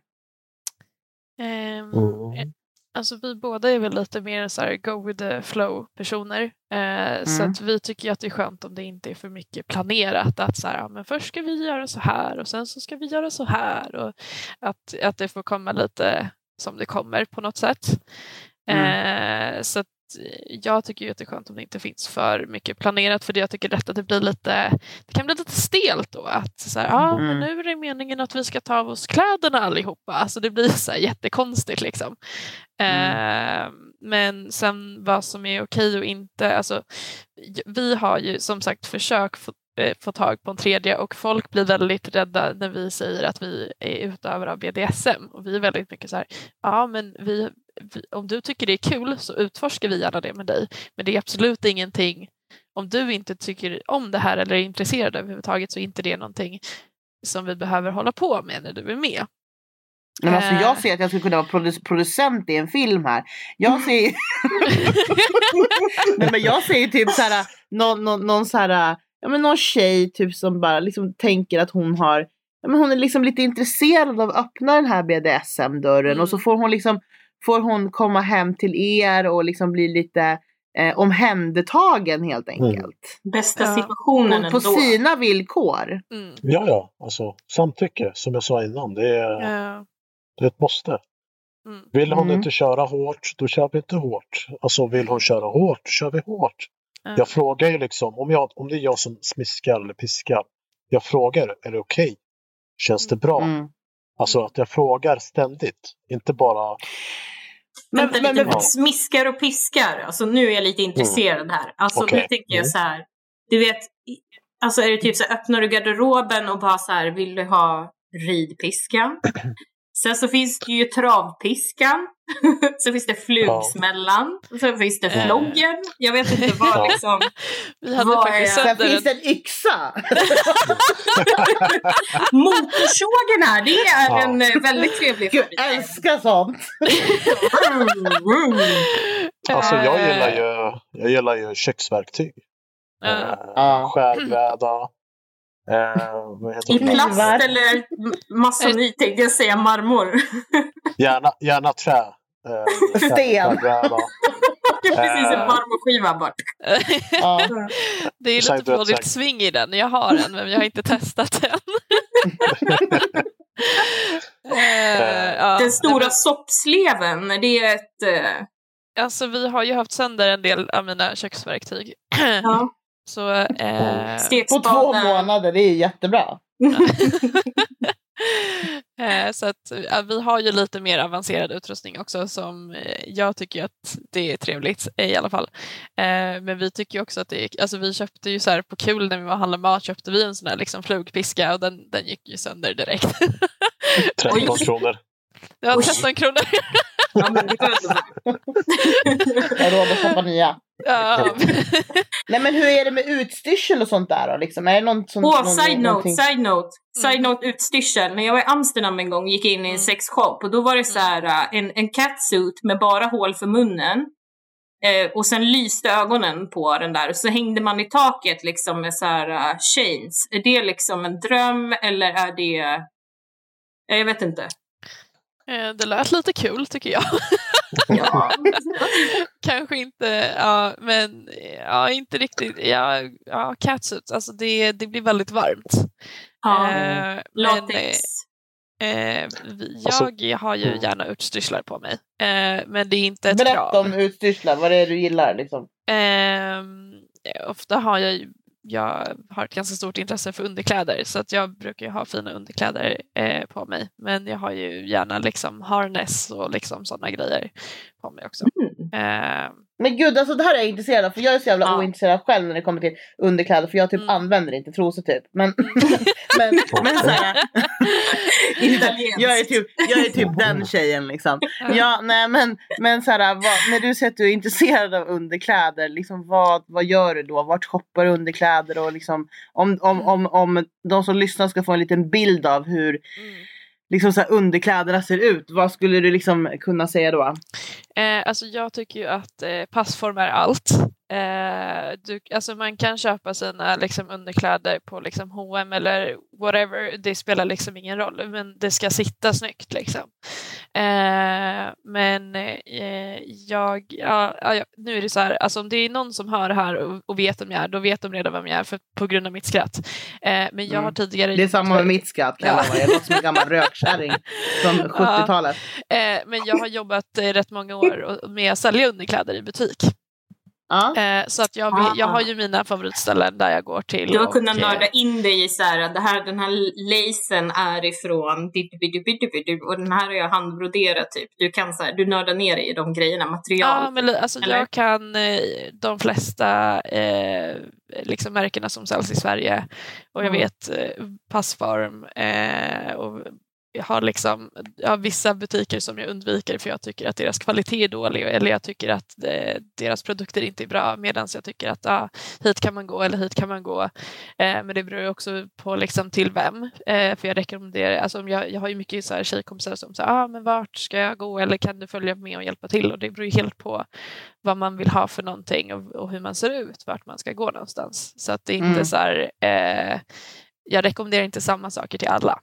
Ehm, Mm. Alltså vi båda är väl lite mer så här go with the flow personer. Eh, Så Mm. att vi tycker att det är skönt om det inte är för mycket planerat. Att så här, ja, men först ska vi göra så här och sen så ska vi göra så här. Och att, att det får komma lite som det kommer på något sätt. Eh, så att jag tycker ju att det är skönt om det inte finns för mycket planerat för det jag tycker lätt att det blir lite, det kan bli lite stelt då att så här, ah, men Mm. nu är det meningen att vi ska ta av oss kläderna allihopa. Alltså det blir så här jättekonstigt liksom. Eh, men sen vad som är okej och inte, alltså vi har ju som sagt försök, få- eh, få tag på en tredje och folk blir väldigt rädda när vi säger att vi är utövare av BDSM och vi är väldigt mycket så här, ja men vi, om du tycker det är kul så utforskar vi gärna det med dig men det är absolut ingenting om du inte tycker om det här eller är intresserad överhuvudtaget så är inte det någonting som vi behöver hålla på med när du är med. Men alltså, Eh. jag ser att jag skulle kunna vara produ- producent i en film här. Jag ser. [laughs] Nej, men jag ser typ såhär, någon, någon, någon, såhär, ja, men någon tjej typ som bara liksom tänker att hon har ja, men hon är liksom lite intresserad av att öppna den här BDSM-dörren och så Mm. får hon liksom får hon komma hem till er och liksom bli lite eh, omhändertagen helt enkelt. Bästa Ja. situationen Och på ändå. sina villkor. Mm. Ja, ja, alltså samtycke som jag sa innan, det är, Ja. det är ett måste. Mm. Vill hon Mm. inte köra hårt, då kör vi inte hårt. Alltså vill hon köra hårt, kör vi hårt. Ja. Jag frågar ju liksom, om, jag, om det är jag som smiskar eller piskar, jag frågar, är det okej? Känns det bra? Mm. Alltså att jag frågar ständigt, inte bara Men, Vänta men, lite, men, smiskar och piskar. Alltså nu är jag lite intresserad här. Alltså Okej. nu tänker jag Mm. så här. Du vet, alltså är det typ så här, öppnar du garderoben och bara så här, vill du ha ridpiskan? [clears throat] Sen så finns det ju travpiskan. [laughs] så finns det flugsmällan. Sen finns det Eh. floggen. Jag vet inte vad [laughs] Ja. liksom. Vi hade Vad faktiskt är- sen finns en, det en yxa. [laughs] Motorsågen här, det är Ja. en eh, väldigt trevlig Gud, favorit. älskar sånt. Alltså jag Eh, gillar ju, jag gillar ju köksverktyg. Ja. Eh, Ja. Skärbräda. Eh, I plast eller masonit tänkte jag säga marmor. Gärna, gärna trä. Eh, Sten. skärbräda. Det är precis en Eh. marmorskiva bara. Ja. [laughs] Det är lite så sving i den. Jag har en men jag har inte testat den. [laughs] Eh, ja, Den stora soppsleven, det är ett... eh, Alltså vi har ju haft sönder en del av mina köksverktyg. ja, Så eh, På två månader, det är jättebra. [laughs] Eh, Så att ja, vi har ju lite mer avancerad utrustning också som eh, jag tycker att det är trevligt i alla fall. Eh, Men vi tycker ju också att det är, alltså vi köpte ju så här på kul när vi var och handlade mat köpte vi en sån här liksom flugpiska och den, den gick ju sönder direkt. [laughs] 13 Oj. kronor. Det var Oj. 13 kronor. Ja, men det var ändå bra. Jag har råd att köpa nya. Ja. [laughs] Nej men hur är det med utstyrsel och sånt där då? Liksom? Är det något som, Åh, någon, side note, någonting- side note. Side Mm. note utstyrsel. När jag var i Amsterdam en gång gick jag in i en Mm. sexshop och då var det så här äh, en, en catsuit med bara hål för munnen. Eh, och sen lyste ögonen på den där. Så hängde man i taket liksom med så här äh, chains. Är det liksom en dröm eller är det... Eh, Jag vet inte. Eh, Det lät lite kul tycker jag. [laughs] Ja. [laughs] Kanske inte, ja, men ja, inte riktigt. Ja, ja catsuits, alltså det, det blir väldigt varmt. ja. Eh, men, Latex. eh, Alltså- jag har ju gärna utstyrslar på mig, eh, men det är inte ett Berätta krav. om utstyrslar, vad det är du gillar liksom. Ehm, ofta har jag ju- jag har ett ganska stort intresse för underkläder så att jag brukar ju ha fina underkläder eh, på mig. Men jag har ju gärna liksom harness och liksom sådana grejer på mig också. Mm. Ehm, Men gud, alltså det här är jag intresserad av för jag är så jävla Ja. ointresserad själv när det kommer till underkläder för jag typ Mm. använder inte trosor typ. Men, [laughs] men, [laughs] men så här, [laughs] Italienskt. jag är typ, jag är typ den tjejen liksom. Ja, nej men, men så här, vad, när du säger att du är intresserad av underkläder, liksom, vad, vad gör du då? Vart shoppar du underkläder? Och liksom, om, om, om, om de som lyssnar ska få en liten bild av hur mm liksom, så här, underkläderna ser ut, vad skulle du liksom kunna säga då? Eh, alltså jag tycker ju att eh, passform är allt. Eh, du, alltså man kan köpa sina liksom, underkläder på liksom, H&M eller whatever, det spelar liksom ingen roll, men det ska sitta snyggt. Liksom. Eh, men eh, jag, ja, ja, nu är det så här, alltså, om det är någon som hör det här och, och vet vem jag är, då vet de redan vem jag är för, på grund av mitt skratt. Eh, men jag har Mm. tidigare... Det är samma med mitt skratt kan Ja. Jag låter som en gammal rökkärring från 70-talet. Eh, men jag har jobbat eh, rätt många år med att sälja underkläder i butik. Ja. Eh, så att jag, jag har ju mina favoritställen där jag går till. Du har och, kunnat nörda in dig i så här, det här, den här lacen är ifrån och den här har jag handbroderat typ. Du kan så här, du nördar ner dig i de grejerna, material. Ja, men alltså, Eller? jag kan eh, de flesta eh, liksom märkena som säljs i Sverige och jag Mm. vet eh, Passform eh, och har liksom jag har vissa butiker som jag undviker för jag tycker att deras kvalitet är dålig eller jag tycker att eh, deras produkter inte är bra medan jag tycker att ah, hit kan man gå eller hit kan man gå. Eh, men det beror också på liksom till vem. Eh, för jag rekommenderar, alltså jag, jag har ju mycket så här tjejkompisar som säger ah, men vart ska jag gå eller kan du följa med och hjälpa till och det beror ju helt på vad man vill ha för någonting och, och hur man ser ut, vart man ska gå någonstans. Så att det är inte Mm. så här, eh, jag rekommenderar inte samma saker till alla.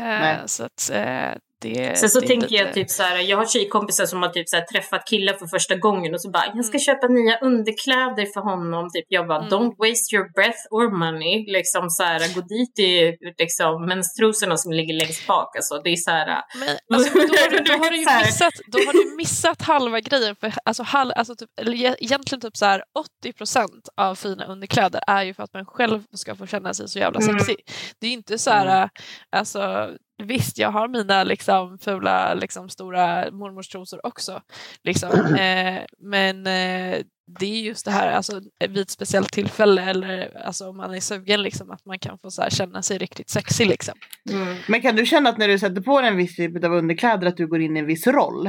Nej. Eh, så att eh, det Sen så tänker lite- jag typ så här, jag har tjejkompisar som har typ så här träffat killar för första gången och så bara, jag ska Mm. köpa nya underkläder för honom. Typ jag bara, Mm. don't waste your breath or money. Liksom så här, gå dit i liksom menstrosorna som ligger längst bak. Alltså, det är så här, Men, alltså, då, har du, då, har du [laughs] Så här. ju missat, då har du missat halva grejen. För, alltså, halv, alltså, typ, eller e- egentligen typ så här, 80 procent av fina underkläder är ju för att man själv ska få känna sig så jävla Mm. sexig. Det är ju inte så här, alltså, visst jag har mina liksom, fula liksom, stora mormorstrosor också. Liksom. [clears throat] Eh, men eh, det är just det här alltså, vid ett speciellt tillfälle eller alltså, om man är sugen liksom, att man kan få så här, känna sig riktigt sexig. Liksom. mm. Men kan du känna att när du sätter på dig en viss typ av underkläder att du går in i en viss roll?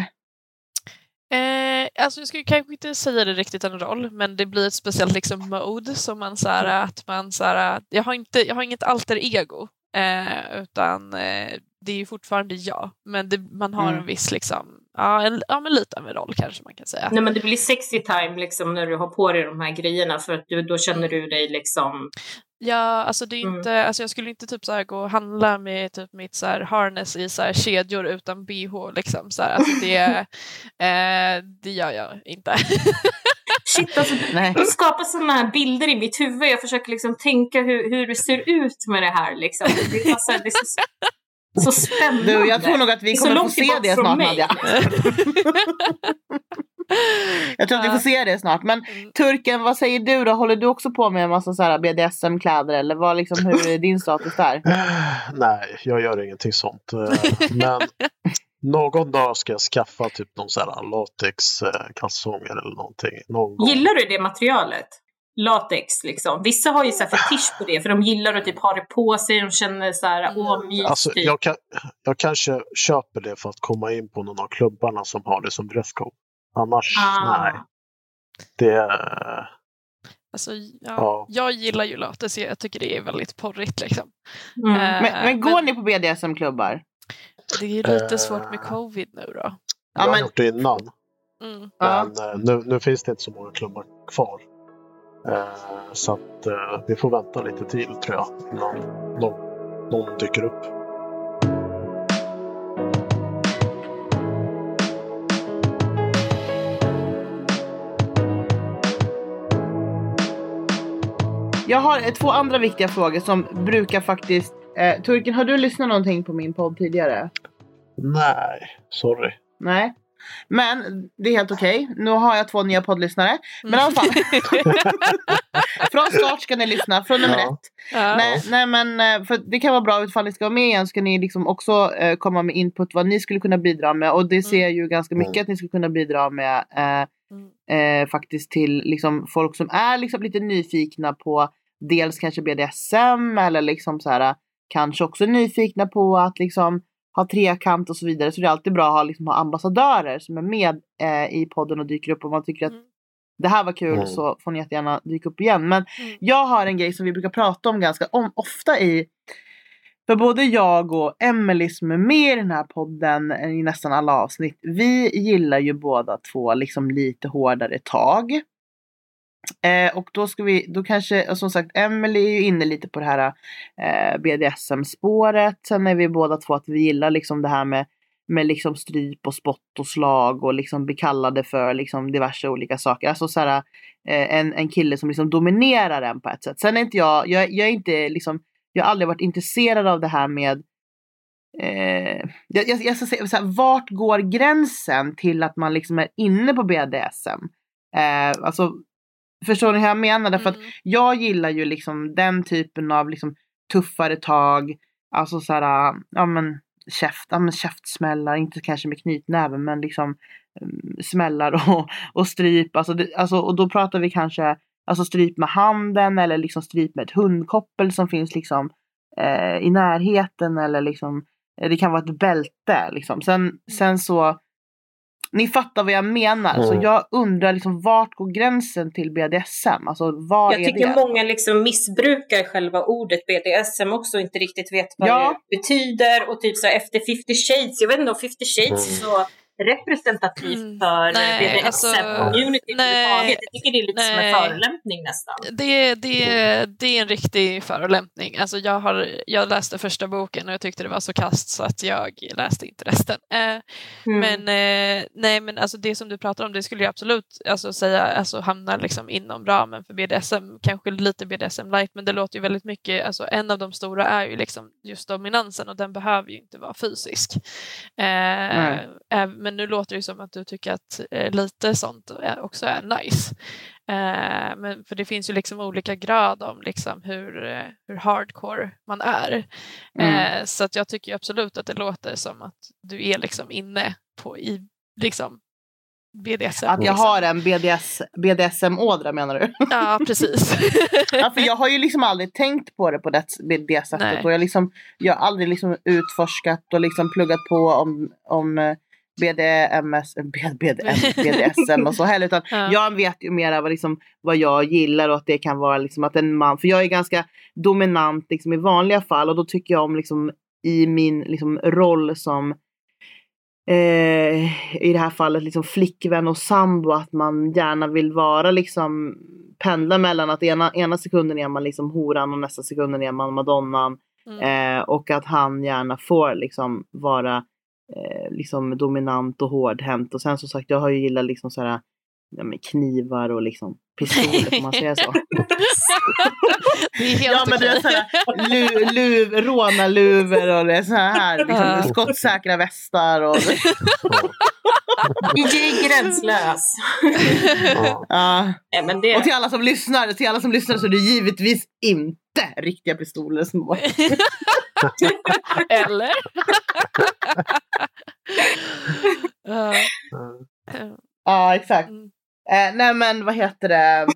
Eh, alltså jag skulle kanske inte säga det riktigt en roll, men det blir ett speciellt liksom mode som man så här, att man så här, jag har inte, jag har inget alter ego, eh, utan eh, det är ju fortfarande jag, men det, man har Mm. en viss liksom, ja, en, ja men lite av en roll kanske man kan säga. Nej men det blir sexy time liksom när du har på dig de här grejerna för att du, då känner du dig liksom Ja, alltså det är Mm. inte, alltså jag skulle inte typ så gå och handla med typ mitt så harness i så här kedjor utan bh liksom. Så här, alltså det, [laughs] eh, det gör jag inte. Shit alltså Nej. Du skapar sådana här bilder i mitt huvud. Jag försöker liksom tänka hur, hur det ser ut med det här. Liksom. Det, är alltså, det är så, så spännande. Du, jag tror nog att vi Det kommer få långt se det snart mig. Nadja. [laughs] Jag tror att vi får se det snart. Men Mm. Turken, vad säger du då? Håller du också på med en massa så BDSM-kläder eller vad liksom, hur är din status där? [sighs] Nej, jag gör ingenting sånt. [laughs] Men någon dag ska jag skaffa typ någon sån här latex eh, kalsonger eller någonting. Någon gång. Gillar du det materialet? Latex liksom. Vissa har ju så här fetisch på det för de gillar att typ ha det på sig. De känner så här, åh mys Alltså, typ. jag, kan, jag kanske köper det för att komma in på någon av klubbarna som har det som dresscode. Annars, Ah. nej. Det är... Alltså, ja, Ja. Jag gillar ju latex, jag tycker det är väldigt porrigt. Liksom. Mm. Eh, Men, men går ni på BDSM-klubbar? Det är ju lite Eh. svårt med covid nu då. Jag Ja, har gjort det innan. Mm. Ja. Men eh, nu, nu finns det inte så många klubbar kvar. Eh, så att eh, vi får vänta lite till tror jag. Innan någon, någon dyker upp. Jag har två andra viktiga frågor som brukar faktiskt... Eh, Turken, har du lyssnat någonting på min podd tidigare? Nej, sorry. Nej. Men det är helt okej. Nu har jag två nya poddlyssnare. Men i alla fall. [laughs] från start ska ni lyssna, från nummer Ja. ett. Ja. Nej, nej men eh, för det kan vara bra ifall ni ska vara med igen ska ni liksom också eh, komma med input vad ni skulle kunna bidra med och det ser jag ju ganska mycket Mm. att ni skulle kunna bidra med eh, Mm. eh, faktiskt till liksom folk som är liksom lite nyfikna på dels kanske BDSM eller liksom så här kanske också nyfikna på att liksom ha trekant och så vidare. Så det är alltid bra att ha, liksom, ha ambassadörer som är med eh, i podden och dyker upp om man tycker att Mm. det här var kul Mm. så får ni jättegärna dyka upp igen. Men Mm. jag har en grej som vi brukar prata om ganska om, ofta i för både jag och Emelie som är med i den här podden eh, i nästan alla avsnitt. Vi gillar ju båda två liksom lite hårdare tag. Eh, och då ska vi, då kanske, som sagt Emelie är ju inne lite på det här eh, BDSM-spåret. Sen är vi båda två att vi gillar liksom det här med, med liksom stryp och spott och slag och liksom bli kallade för liksom diverse olika saker. Alltså så här, eh, en, en kille som liksom dominerar en på ett sätt. Sen är inte jag, jag, jag är inte liksom, jag har aldrig varit intresserad av det här med Eh, jag, jag, jag ska säga så här, vart går gränsen till att man liksom är inne på BDSM? Eh, alltså, förstår ni hur jag menar? Därför att Mm. jag gillar ju liksom den typen av liksom tuffare tag. Alltså så här, ja men käft, ja men käftsmällar, inte kanske med knytnäven men liksom mm, smällar och, och stryp. Alltså, det, alltså, och då pratar vi kanske alltså stryp med handen eller liksom stryp med ett hundkoppel som finns liksom eh, i närheten eller liksom eh, det kan vara ett bälte liksom. Sen, sen så ni fattar vad jag menar. Så Mm. jag undrar liksom vart går gränsen till BDSM? Alltså vad Jag är tycker det? många liksom missbrukar själva ordet BDSM också och inte riktigt vet vad Ja. det betyder. Och typ så efter 50 shades, jag vet inte om 50 shades är så representativt Mm. för Nej, BDSM-community alltså, överhuvudtaget. Jag tycker det är lite som en nej. förolämpning nästan. Det, det, det är en riktig förolämpning. Alltså jag, har, jag läste första boken och jag tyckte det var så kast så att jag läste inte resten. Eh, Mm. Men eh, nej, men alltså det som du pratar om, det skulle jag absolut alltså, säga alltså, hamnar liksom inom ramen för BDSM. Kanske lite BDSM light, men det låter ju väldigt mycket. Alltså, en av de stora är ju liksom just dominansen och den behöver ju inte vara fysisk. Eh, eh, men nu låter det som att du tycker att eh, lite sånt också är nice. Eh, men för det finns ju liksom olika grad om liksom hur, eh, hur hardcore man är. Mm. Så att jag tycker absolut att det låter som att du är liksom inne på i liksom BDSM. Att jag liksom. har en BDS, BDSM-ådra menar du? Ja, precis. [laughs] ja, för jag har ju liksom aldrig tänkt på det på det, det sättet. Nej. Och jag, liksom, jag har aldrig liksom utforskat och liksom pluggat på om, om BDMS, eh, B- BDM, [laughs] BDSM och så heller. Utan Ja. jag vet ju mer vad, liksom, vad jag gillar och att det kan vara liksom att en man, för jag är ganska dominant liksom, i vanliga fall och då tycker jag om liksom, i min liksom, roll som eh, i det här fallet liksom flickvän och sambo att man gärna vill vara liksom pendla mellan att ena, ena sekunden är man liksom horan och nästa sekunden är man madonnan. Mm. Eh, och att han gärna får liksom vara eh, liksom dominant och hårdhänt. Och sen som sagt jag har ju gillat liksom sådär ja, men knivar och liksom pistoler får man säga så. [laughs] det är helt ja men det är såhär lu, luv, rånarluvor och det är så här liksom, skottsäkra västar och DJ gränslös. Ja. ja. Men det, Och till alla som lyssnar, till alla som lyssnar så är det givetvis inte riktiga pistoler som var. [laughs] Eller? [laughs] Ja. Ja exakt. Mm. Eh, nej men vad heter det?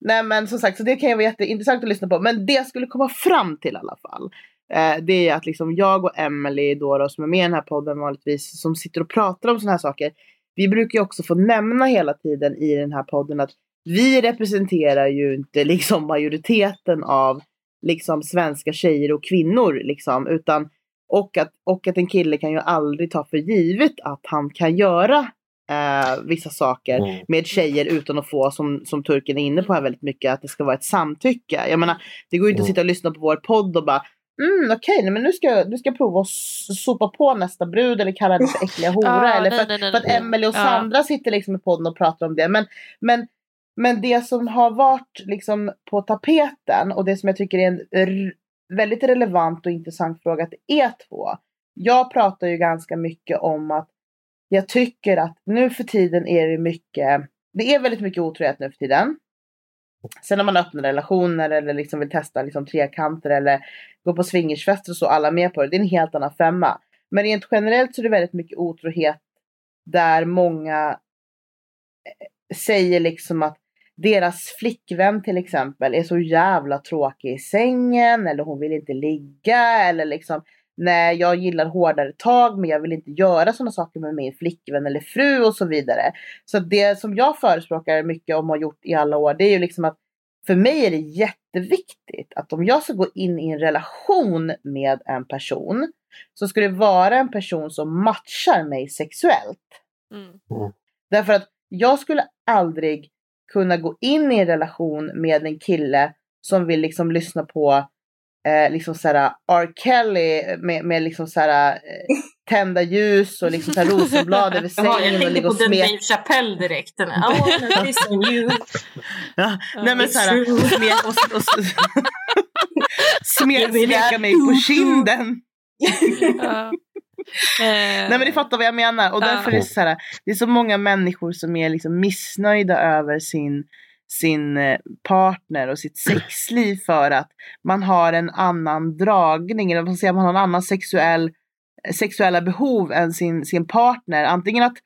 Nej men som sagt så det kan ju vara jätteintressant att lyssna på. Men det jag skulle komma fram till i alla fall. Eh, det är att liksom jag och Emily då, då som är med i den här podden vanligtvis som sitter och pratar om sådana här saker. Vi brukar ju också få nämna hela tiden i den här podden att vi representerar ju inte liksom majoriteten av liksom svenska tjejer och kvinnor liksom utan och att, och att en kille kan ju aldrig ta för givet att han kan göra eh, vissa saker Mm. med tjejer utan att få, som, som turken är inne på här väldigt mycket, att det ska vara ett samtycke. Jag menar, det går ju inte att Mm. sitta och lyssna på vår podd och bara Mm, okej, nej, men nu ska, nu ska jag prova att sopa på nästa brud eller kalla [laughs] henne för äckliga hora. Ja, eller nej, för, nej, nej, för att nej. Emelie och Ja. Sandra sitter liksom i podden och pratar om det. Men, men, men det som har varit liksom på tapeten och det som jag tycker är en väldigt relevant och intressant fråga till er två. Jag pratar ju ganska mycket om att jag tycker att nu för tiden är det mycket, det är väldigt mycket otrohet nu för tiden. Sen när man öppnar relationer eller liksom vill testa liksom trekanter eller gå på swingersfester och så, alla är med på det. Det är en helt annan femma. Men rent generellt så är det väldigt mycket otrohet där många eh, säger liksom att deras flickvän till exempel är så jävla tråkig i sängen eller hon vill inte ligga eller liksom nej jag gillar hårdare tag men jag vill inte göra sådana saker med min flickvän eller fru och så vidare. Så det som jag förespråkar mycket om och har gjort i alla år det är ju liksom att för mig är det jätteviktigt att om jag ska gå in i en relation med en person så ska det vara en person som matchar mig sexuellt. Mm. Därför att jag skulle aldrig kunna gå in i en relation med en kille som vill liksom lyssna på eh, liksom såhär R. Kelly med, med liksom såhär eh, tända ljus och liksom såhär rosenblad över Jaha, jag sängen och tänkte ligga på och den smek. Dave Chappelle direkt. Den I wanna listen you. Ja, nej men it's såhär, true. smek, och, och, smek, Give me smeka mig på kinden. [laughs] Ja. Nej men ni fattar vad jag menar. Och därför är det så här, det är så många människor som är liksom missnöjda över sin, sin eh, partner och sitt sexliv för att man har en annan dragning, eller ska säga, man har en annan sexuell, sexuella behov än sin, sin partner. Antingen att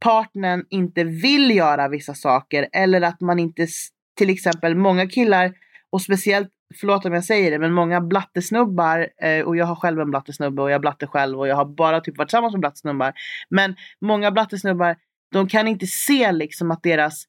partnern inte vill göra vissa saker eller att man inte, till exempel många killar och speciellt, förlåt om jag säger det, men många blattesnubbar, eh, och jag har själv en blattesnubbe och jag blattar själv och jag har bara typ varit tillsammans med blattesnubbar. Men många blattesnubbar, de kan inte se liksom att deras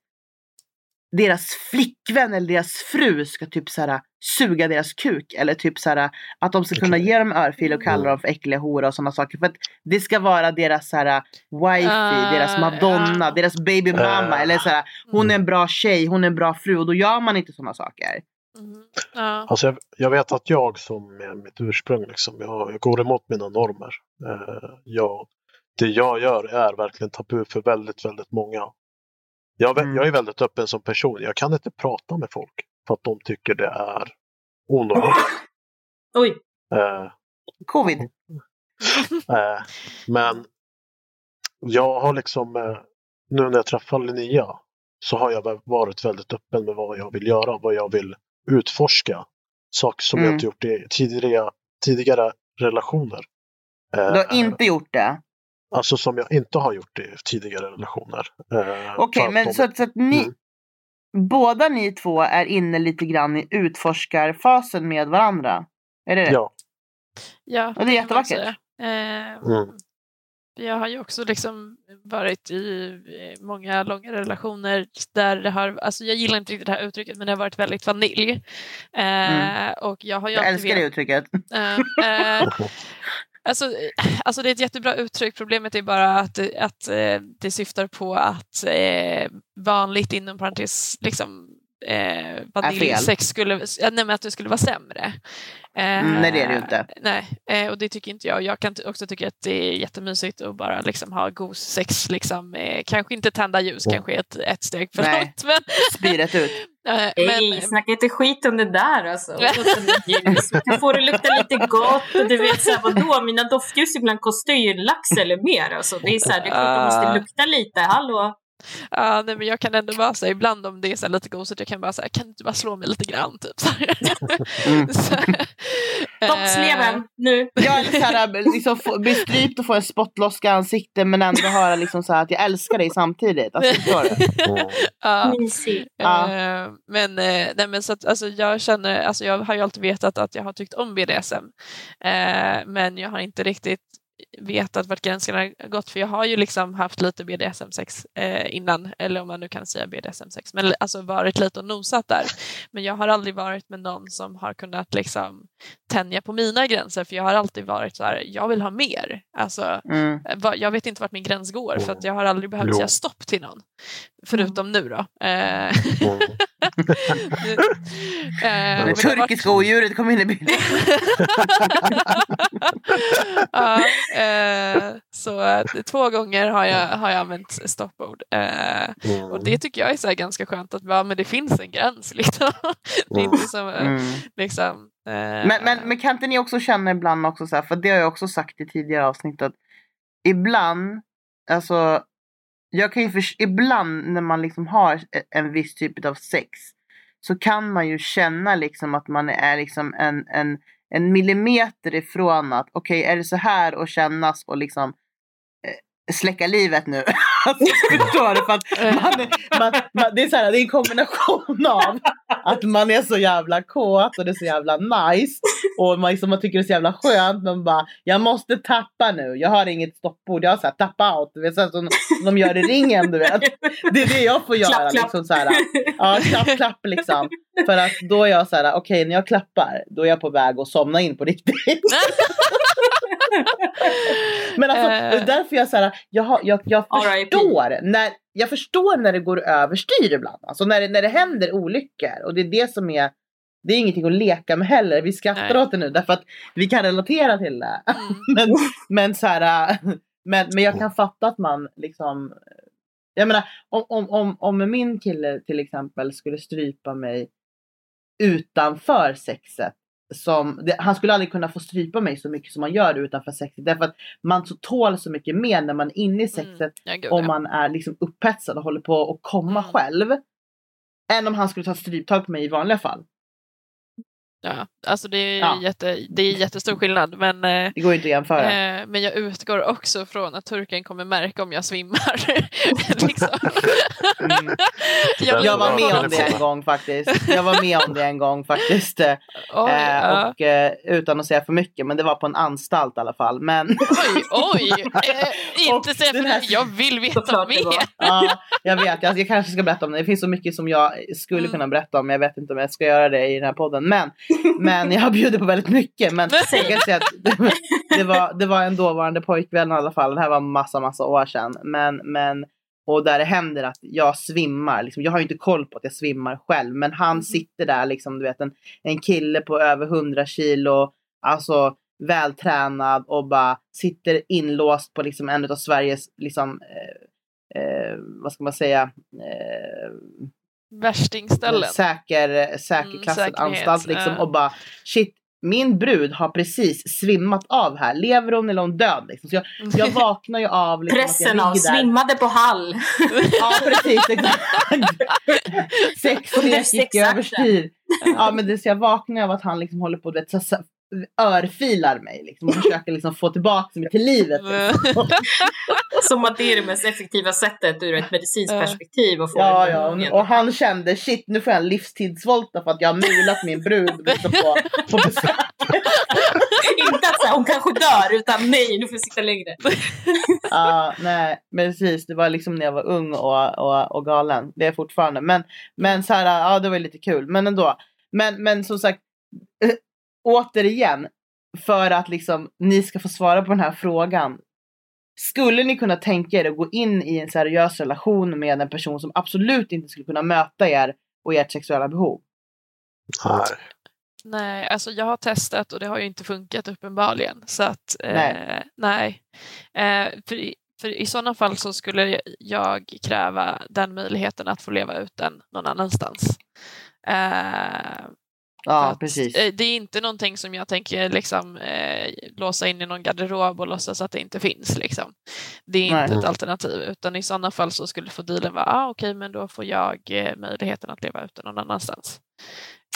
deras flickvän eller deras fru ska typ såhär suga deras kuk. Eller typ såhär att de ska kunna ge dem örfil och kalla dem för äckliga hora och sådana saker. För att det ska vara deras såhär wifey, uh, deras madonna, uh. deras baby mamma. Uh. Eller såhär, hon är en bra tjej, hon är en bra fru och då gör man inte sådana saker. Mm. Alltså jag, jag, vet att jag som med mitt ursprung, liksom, jag, jag går emot mina normer. Uh, jag, det jag gör är verkligen tabu för väldigt, väldigt många. Jag, mm. jag är väldigt öppen som person. Jag kan inte prata med folk för att de tycker det är onormalt. [laughs] Oj! Uh, Covid. Uh, [laughs] men jag har liksom, uh, nu när jag träffar Linnea så har jag varit väldigt öppen med vad jag vill göra, vad jag vill utforska. Saker som mm. jag inte gjort i tidigare, tidigare relationer. Du har inte gjort det? Alltså som jag inte har gjort i tidigare relationer. Eh, Okej, okay, men de... så, så, att ni, mm. båda ni två är inne lite grann i utforskarfasen med varandra? Är det det? Ja. Ja, och det är jättevackert. Eh, mm. Jag har ju också liksom varit i många långa relationer där det har, alltså jag gillar inte riktigt det här uttrycket, men det har varit väldigt vanilj. Eh, mm. och jag har ju jag älskar vet, det uttrycket. Eh, eh Alltså, alltså det är ett jättebra uttryck. Problemet är bara att, att eh, det syftar på att eh, vanligt inom parentes liksom, eh, vaniljsex skulle, nej, men att det skulle vara sämre. Mm, nej det är det ju inte. Nej, eh, och det tycker inte jag. Jag kan också tycka att det är jättemysigt att bara liksom ha god sex. Liksom, eh, kanske inte tända ljus, mm. kanske ett, ett steg för nej. långt. [laughs] Men... Spyret ut. [laughs] Nej, men... snacka inte skit om det där alltså. ljus. Man kan få det att lukta lite gott och du vet såhär vadå, mina doftljus ibland kostar ju lax eller mer. Alltså, det är såhär, det är klart det måste lukta lite, hallå. [laughs] Ja, nej, men jag kan ändå vara så här, ibland om det är så lite gosigt, jag kan bara säga, kan du inte bara slå mig lite grann? Typ, så [laughs] mm. [laughs] Toppsleven, nu! Jag är så här, liksom, bli strypt och få en spottloska i ansiktet men ändå höra liksom så här, att jag älskar dig samtidigt. Alltså, förstår du? ja. ja. Uh, men, uh, nej, men så att, alltså, jag känner, alltså, jag har ju alltid vetat att jag har tyckt om BDSM. Uh, men jag har inte riktigt vetat vart gränserna har gått för jag har ju liksom haft lite BDSM-sex eh, innan, eller om man nu kan säga BDSM-sex, men alltså varit lite och nosat där. Men jag har aldrig varit med någon som har kunnat liksom tänja på mina gränser för jag har alltid varit så här, jag vill ha mer. Alltså, mm. Jag vet inte vart min gräns går för att jag har aldrig behövt jo. säga stopp till någon. Förutom mm. nu då. Eh, [laughs] eh, det turkiska odjuret kom in i bilden. [laughs] ja, eh, så två gånger har jag, har jag använt stoppord. Eh, mm. Och det tycker jag är så ganska skönt att ja, men det finns en gräns. [laughs] Liksom. det är inte som, eh, mm. liksom, eh, men, men, men kan inte ni också känna ibland också så här, för det har jag också sagt i tidigare avsnitt att ibland, alltså jag kan ju för, ibland när man liksom har e, en viss typ av sex så kan man ju känna liksom att man är liksom en, en, en millimeter ifrån att okej, okay, är det så här att kännas och liksom släcka livet nu. [laughs] alltså, förstår du? För att [laughs] man, man, man, det, är så här, det är en kombination av att man är så jävla kåt och det är så jävla nice. Och man, liksom, man tycker det är så jävla skönt. Men bara, jag måste tappa nu. Jag har inget stoppord. Jag har så här, tappa out. Du vet, så här, som de gör i ringen. Du vet. Det är det jag får göra. Klapp. Liksom, så här, ja, klapp, klapp liksom. För att då är jag så här, okej okay, när jag klappar då är jag på väg att somna in på riktigt. [laughs] [laughs] Men alltså, det är eh. därför jag, så här, jag, jag, jag förstår när, jag förstår när det går överstyr ibland. Alltså när, när det händer olyckor. Och det är det som är, det är ingenting att leka med heller. Vi skrattar Nej. åt det nu därför att vi kan relatera till det. Mm. [laughs] men, men, så här, men, men jag kan fatta att man liksom, jag menar om, om, om, om min kille till exempel skulle strypa mig utanför sexet som, det, han skulle aldrig kunna få strypa mig så mycket som man gör utanför sexet. Därför att man så tål så mycket mer när man är inne i sexet Mm. Ja, gud, om man är liksom upphetsad och håller på att komma Mm. själv. Än om han skulle ta stryptag på mig i vanliga fall. Ja, alltså det är, Ja. jätte, det är jättestor skillnad. Men, eh, Det går ju inte att jämföra. eh, men jag utgår också från att turken kommer märka om jag svimmar. [laughs] liksom. Mm. [laughs] jag, Jag var med om det en gång faktiskt. Jag var med om det en gång faktiskt. [laughs] eh, Oj, eh, ja. och, eh, utan att säga för mycket, men det var på en anstalt i alla fall. Men oj, oj! Eh, inte säga för mycket, jag vill veta mer. ja, jag vet, jag, jag kanske ska berätta om det. Det finns så mycket som jag skulle Mm. kunna berätta om, men jag vet inte om jag ska göra det i den här podden. Men, men jag bjuder på väldigt mycket. Men jag kan säga att det, det, var, det var en dåvarande pojkvän i alla fall. Det här var massa, massa år sedan. Men, men, och där det händer att jag svimmar. Liksom, jag har ju inte koll på att jag svimmar själv. Men han Mm. sitter där, liksom, du vet, en, en kille på över 100 kilo. Alltså vältränad och bara sitter inlåst på liksom en av Sveriges, liksom, eh, eh, vad ska man säga, eh, Värstingställen. säker, säkerklassad Mm, anstalt liksom och bara shit, min brud har precis svimmat av här. Lever hon eller hon död? Liksom. Så jag, jag [laughs] vaknar ju av liksom, Pressen av svimmade på Hall. Ja precis, exakt. [laughs] Sex gick överstyr. Ja men det, så jag vaknar av att han liksom håller på att örfilar mig liksom, och försöker liksom få tillbaka mig till livet. Liksom. [laughs] Som att det är det mest effektiva sättet ur ett medicinskt Ja. perspektiv att få Ja, ja. Och, och han kände shit nu får jag en livstidsvolta för att jag har mulat min brud liksom, på, på besök. [laughs] Inte att så här, hon kanske dör, utan nej, nu får jag sitta längre. [laughs] Ja, nej, men precis. Det var liksom när jag var ung och, och, och galen. Det är fortfarande. Men, men så här, ja det var lite kul. Men ändå. Men, men som sagt, återigen, för att liksom ni ska få svara på den här frågan. Skulle ni kunna tänka er att gå in i en seriös relation med en person som absolut inte skulle kunna möta er och ert sexuella behov? Nej. Nej, alltså jag har testat och det har ju inte funkat uppenbarligen. Så att, eh, Nej. nej. Eh, för, i, för i sådana fall så skulle jag kräva den möjligheten att få leva ut den någon annanstans. Eh, Ja, precis. eh, det är inte någonting som jag tänker liksom, eh, låsa in i någon garderob och låtsas att det inte finns. Liksom. Det är Nej. inte ett alternativ, utan i sådana fall så skulle få dealen vara, ah, okej, men då får jag eh, möjligheten att leva ut den någon annanstans.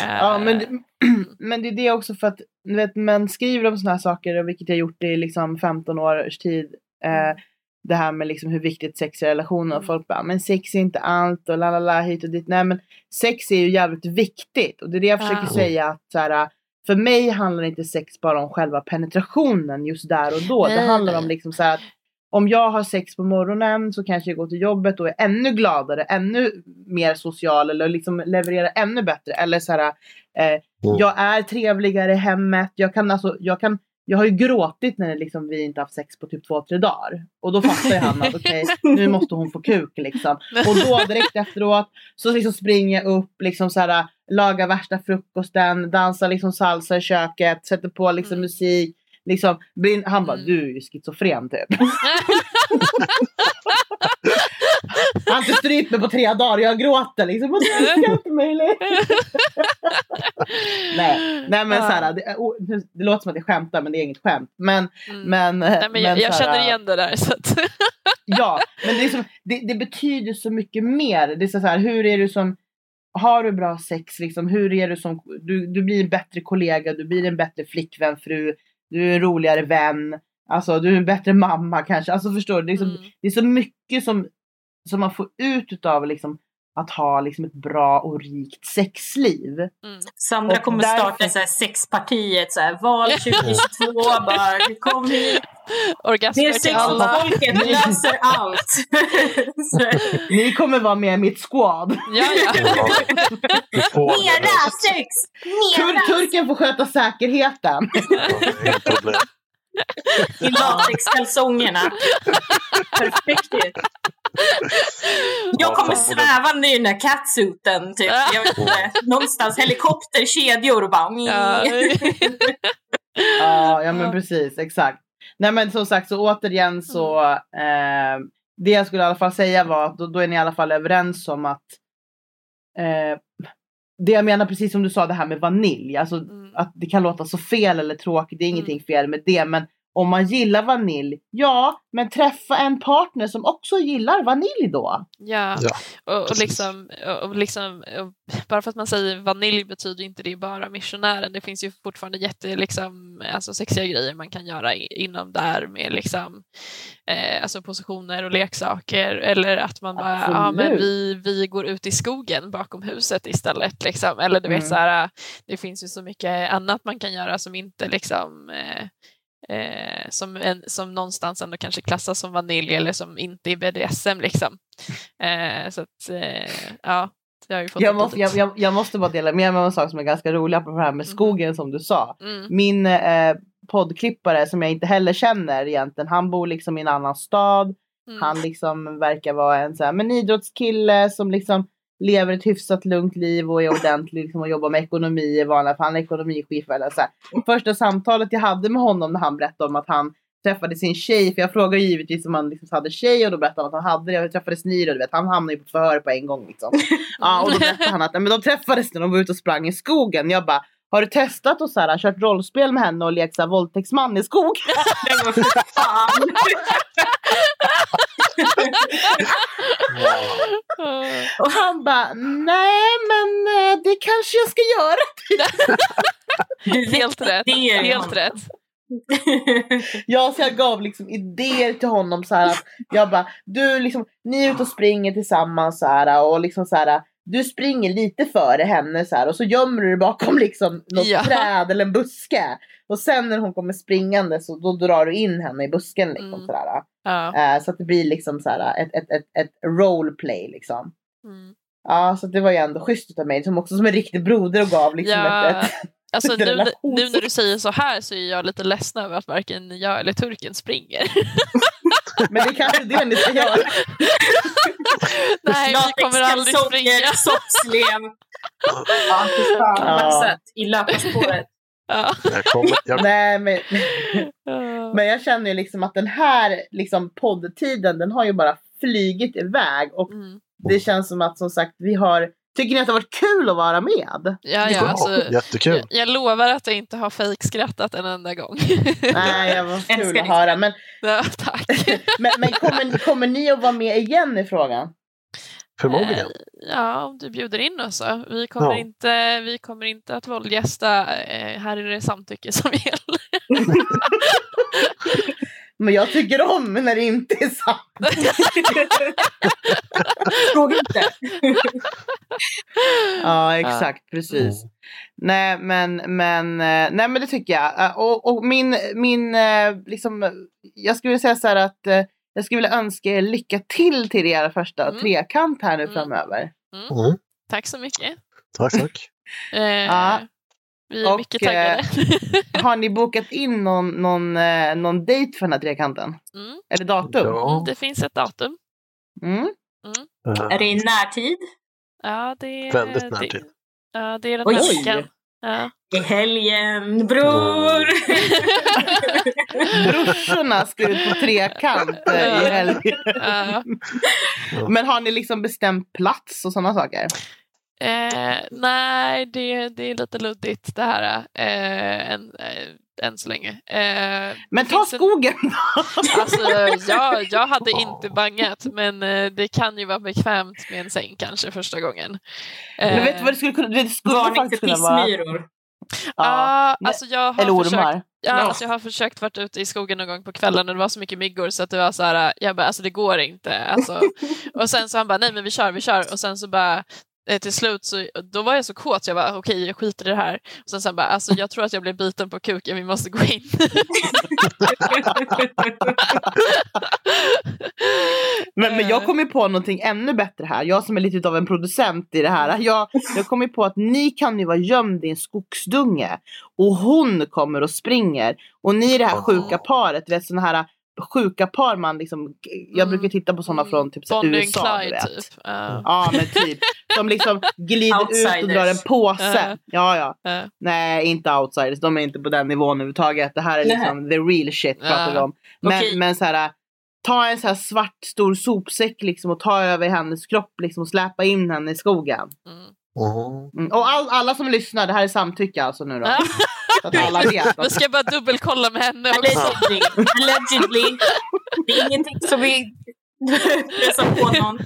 Ja, men, Eh, det- [clears throat] men det är det också för att vet, man skriver om såna här saker, vilket jag gjort i liksom 15 års tid. Eh, det här med liksom hur viktigt sex är i relationer och Mm. folk bara, men sex är inte allt och la la la hit och dit. Nej men sex är ju jävligt viktigt och det är det jag försöker Ja. säga att så här, för mig handlar inte sex bara om själva penetrationen just där och då. det Nej, handlar nej. om liksom så här att om jag har sex på morgonen så kanske jag går till jobbet och är ännu gladare, ännu mer social eller liksom levererar ännu bättre. Eller så här, eh, Mm. jag är trevligare i hemmet. Jag kan alltså, jag kan, jag har ju gråtit när liksom vi inte haft sex på typ två, tre dagar. Och då fattar ju han att [laughs] okej, nu måste hon få kuk liksom. Och då direkt efteråt så liksom springer jag upp, liksom så här, lagar värsta frukosten, dansar liksom salsa i köket, sätter på liksom Mm. musik. Liksom, han bara, Mm. du är ju schizofren typ. [laughs] [laughs] Han har inte strypt mig på tre dagar, jag gråter liksom. Och det är inte möjligt. [laughs] Nej, nej men Ja. så här, det, oh, nu- det låter som att jag skämtar men det är inget skämt. Men, Mm. men, Nej, men jag, jag här, känner igen det där. Så att, [laughs] Ja, men det, är som, det, det betyder så mycket mer. Det är så här, hur är du som, har du bra sex liksom, hur är du som, du, du blir en bättre kollega, du blir en bättre flickvän, fru, du är en roligare vän, alltså du är en bättre mamma kanske. Alltså förstår du, det är, så, Mm. det är så mycket som, som man får ut av liksom, att ha liksom, ett bra och rikt sexliv. mm. Sandra Och kommer därför- starta så här sexpartiet, så här, val [laughs] 2022, bara kom hit. Det Orgasmer är till alla. sexfolket, löser allt. [laughs] Ni kommer vara med i mitt squad. Ja, ja. [laughs] Mera sex! Tur, Mera! turken får sköta säkerheten. I latexkalsongerna. Perfekt. [laughs] Jag kommer svävande i den där catsuiten, typ. Jag vet inte, någonstans helikopterkedjor och bara... Ja. [laughs] Ja, ja men precis, exakt. Nej men som sagt så återigen så, eh, det jag skulle i alla fall säga var att då, då är ni i alla fall överens om att eh, det jag menar precis som du sa det här med vanilj. Alltså Mm. att det kan låta så fel eller tråkigt. Det är ingenting fel med det. Men om man gillar vanilj, ja, men träffa en partner som också gillar vanilj då. Ja, Ja, och, och, liksom, och, och liksom, och bara för att man säger vanilj betyder inte det bara missionären. Det finns ju fortfarande jätte, liksom, alltså sexiga grejer man kan göra inom där med liksom, eh, alltså positioner och leksaker. Eller att man bara, ja men Absolut. vi, vi går ut i skogen bakom huset istället. Liksom. Eller du vet Mm. så här, det finns ju så mycket annat man kan göra som inte liksom eh, Eh, som, en, som någonstans ändå kanske klassas som vanilj eller som inte är BDSM. Liksom. Eh, så att, eh, ja, jag har ju fått Jag måste, jag, jag, jag måste bara dela med mig av en sak som är ganska rolig på det här med Mhm. skogen som du sa. Mm, Min eh, poddklippare som jag inte heller känner egentligen, han bor liksom i en annan stad. mm, Han liksom verkar vara en så här, men idrottskille som liksom lever ett hyfsat lugnt liv och är ordentlig liksom, och jobbar med ekonomi i vanliga fall. Han är ekonomichef eller så här. Första samtalet jag hade med honom när han berättade om att han träffade sin tjej, för jag frågade givetvis om han liksom hade tjej och då berättade han att han hade det. Jag träffades ni då, du vet. Han hamnade ju på förhör på en gång liksom. Ja, och då berättade han att men de träffades när de var ute och sprang i skogen. Jag bara, har du testat att så här, kört rollspel med henne och lekt våldtäktsman i skogen? [laughs] Nej, men för fan. Eh, [laughs] Och han bara, nej men eh, det kanske jag ska göra. Helt rätt. Helt rätt. Ja, så jag gav liksom idéer till honom så här att jag bara, du liksom, ni är ute och springer tillsammans så här och liksom så här. Du springer lite före henne så här och så gömmer du dig bakom [laughs] liksom något Ja. träd eller en buske. Och sen när hon kommer springande så då drar du in henne i busken liksom Mm. så där. Ja. Eh, så att det blir liksom så här ett, ett, ett, ett roleplay liksom. Mm. Ja, så det var ju ändå schysst av mig som också som en riktig broder och gav liksom Ja, ett, ett [laughs] Alltså, nu, nu när du säger så här så är jag lite ledsen över att varken jag eller turken springer. [laughs] Men det är kanske det ni ska göra. [laughs] Nej, vi kommer aldrig springa. Soppslev. Ja, fy fan. Ja. Maxat i löparspåret. Ja. Jag Nej, men, men jag känner ju liksom att den här liksom poddtiden, den har ju bara flygit iväg. Och Mm. det känns som att som sagt, vi har... Tycker ni att det har varit kul att vara med? Ja, ja, ja, alltså, jättekul. jag, jag lovar att jag inte har fejkskrattat en enda gång. [laughs] Nej, var kul Älskar att höra. Men, ja, tack. [laughs] men, men kommer, kommer ni att vara med igen i frågan? Förmodligen. Eh, Ja, om du bjuder in oss så. Vi kommer, Ja. inte, vi kommer inte att våldgästa. Eh, här är det samtycke som gäller. [laughs] Men jag tycker om när det inte är sant. [laughs] Fråga inte. Ja, exakt. Precis. Mm. Nej men, men, eh, nej men det tycker jag. Eh, Och, och min, min eh, liksom, jag skulle vilja säga så här att jag skulle vilja önska er lycka till till er första Mm. trekant här nu Mm. framöver. Mm. Tack så mycket. Tack, tack. Eh, Ja. Vi är Och, mycket taggade. Har ni bokat in någon, någon, eh, någon dejt för den här trekanten? Mm. Eller datum? Ja. Det finns ett datum. Mm. eh, Är det i närtid? Ja, det är, Väldigt närtid. Det, ja, det är den här veckan. Ja. I helgen, bror! [laughs] Brorsorna ska ut på trekant eh, i helgen. Men har ni liksom bestämt plats och sådana saker? Eh, nej, det, det är lite luddigt det här eh, än, eh, än så länge. Eh, Men ta en- skogen då! Alltså, jag, jag hade inte bangat, men eh, det kan ju vara bekvämt med en säng kanske första gången. Men Eh, vet du vad det skulle kunna, det skulle Varning för faktiskt kunna vara? pissmyror. Ja. Alltså jag har Eller försökt ormar. Ja, alltså jag har försökt vara ute i skogen någon gång på kvällen och det var så mycket myggor så att det var så här, jag bara, alltså det går inte. Alltså. [laughs] och sen så han bara, nej men vi kör, vi kör. Och sen så bara, eh, till slut så, då var jag så kåt så jag bara, okej jag skiter i det här. Och sen så han bara, alltså jag tror att jag blev biten på kuken, vi måste gå in. [laughs] Men, men jag Eh, kom ju på någonting ännu bättre här. Jag som är lite av en producent i det här. Jag, jag kom ju på att ni kan ju vara gömd i en skogsdunge. Och hon kommer och springer. Och ni är det här sjuka paret. Vet sådana här sjuka par man liksom. Jag Mm. brukar titta på sådana från typ så Bonnie USA. Clyde vet. typ. Ja, Ja men typ. Som liksom glider ut och drar en påse. Ja. Ja ja. ja. Nej inte outsiders. De är inte på den nivån överhuvudtaget. Det här är Nej. liksom the real shit pratar vi om. Men, Okej. men så här. Ta en så här svart stor sopsäck liksom och ta över hennes kropp liksom och släpa in henne i skogen. Mm. Mm. Och all, alla som lyssnar, det här är samtycke alltså nu då. Att alla vet. Nu ska jag bara dubbelkolla med henne också. Allegedly. Allegedly. Det är ingenting som vi pressar på någon.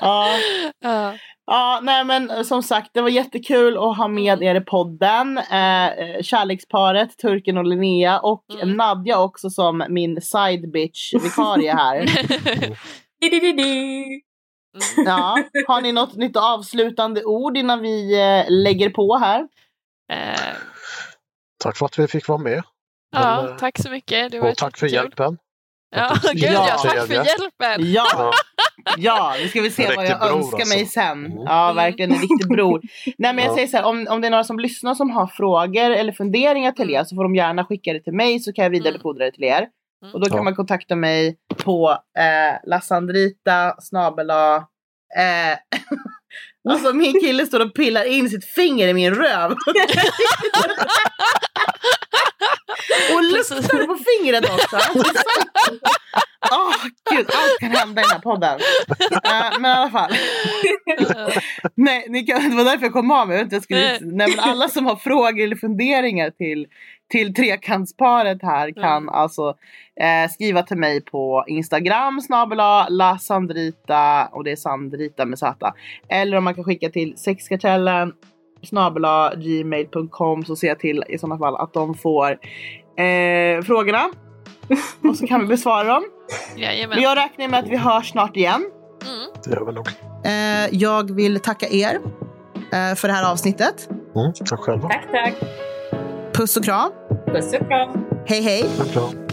Ja. Ja. Ja, nej men som sagt, det var jättekul att ha med er i podden. Eh, eh, kärleksparet, Turken och Linnea och Mm. Nadja också som min side bitch vikarie här. [laughs] Di-di-di-di. Ja. Har ni något nytt avslutande ord innan vi eh, lägger på här? Eh, Tack för att vi fick vara med. ja, Men, eh, tack så mycket. Det var Och tack för jättekul. hjälpen. Ja, gud ja, tack för hjälpen. Ja, Ja. ja, nu ska vi se vad jag bror, önskar alltså. mig sen. Mm. Ja, Mm. verkligen en riktig bror. Nej men jag Ja. säger så här, om, om det är några som lyssnar som har frågor eller funderingar till er så får de gärna skicka det till mig så kan jag vidarebefordra det till er. Mm. Och då kan Ja. man kontakta mig på eh, lasandrita snabela eh, [laughs] Alltså min kille står och pillar in sitt finger i min röv. [laughs] och luktar på fingret också. [laughs] Åh gud, allt kan hända i den här podden. Eh, men i alla fall. [laughs] Nej, ni kan, det var därför jag kom av mig. Jag skulle, nej, men alla som har frågor eller funderingar till, till trekantsparet här kan alltså eh, skriva till mig på Instagram snabela la Sandrita och det är Sandrita med Z. Eller om man kan skicka till sexkartellen snabela gmail.com så ser jag till i sådana fall att de får eh, frågorna. [laughs] Och så kan vi besvara dem. Jajamän. Men jag räknar med att vi hörs snart igen. Mm. Det gör vi nog. Eh, jag vill tacka er eh, för det här avsnittet. Mm, tack själva. Tack, tack. Puss och kram. Puss och kram. Hej hej! Tack, kram.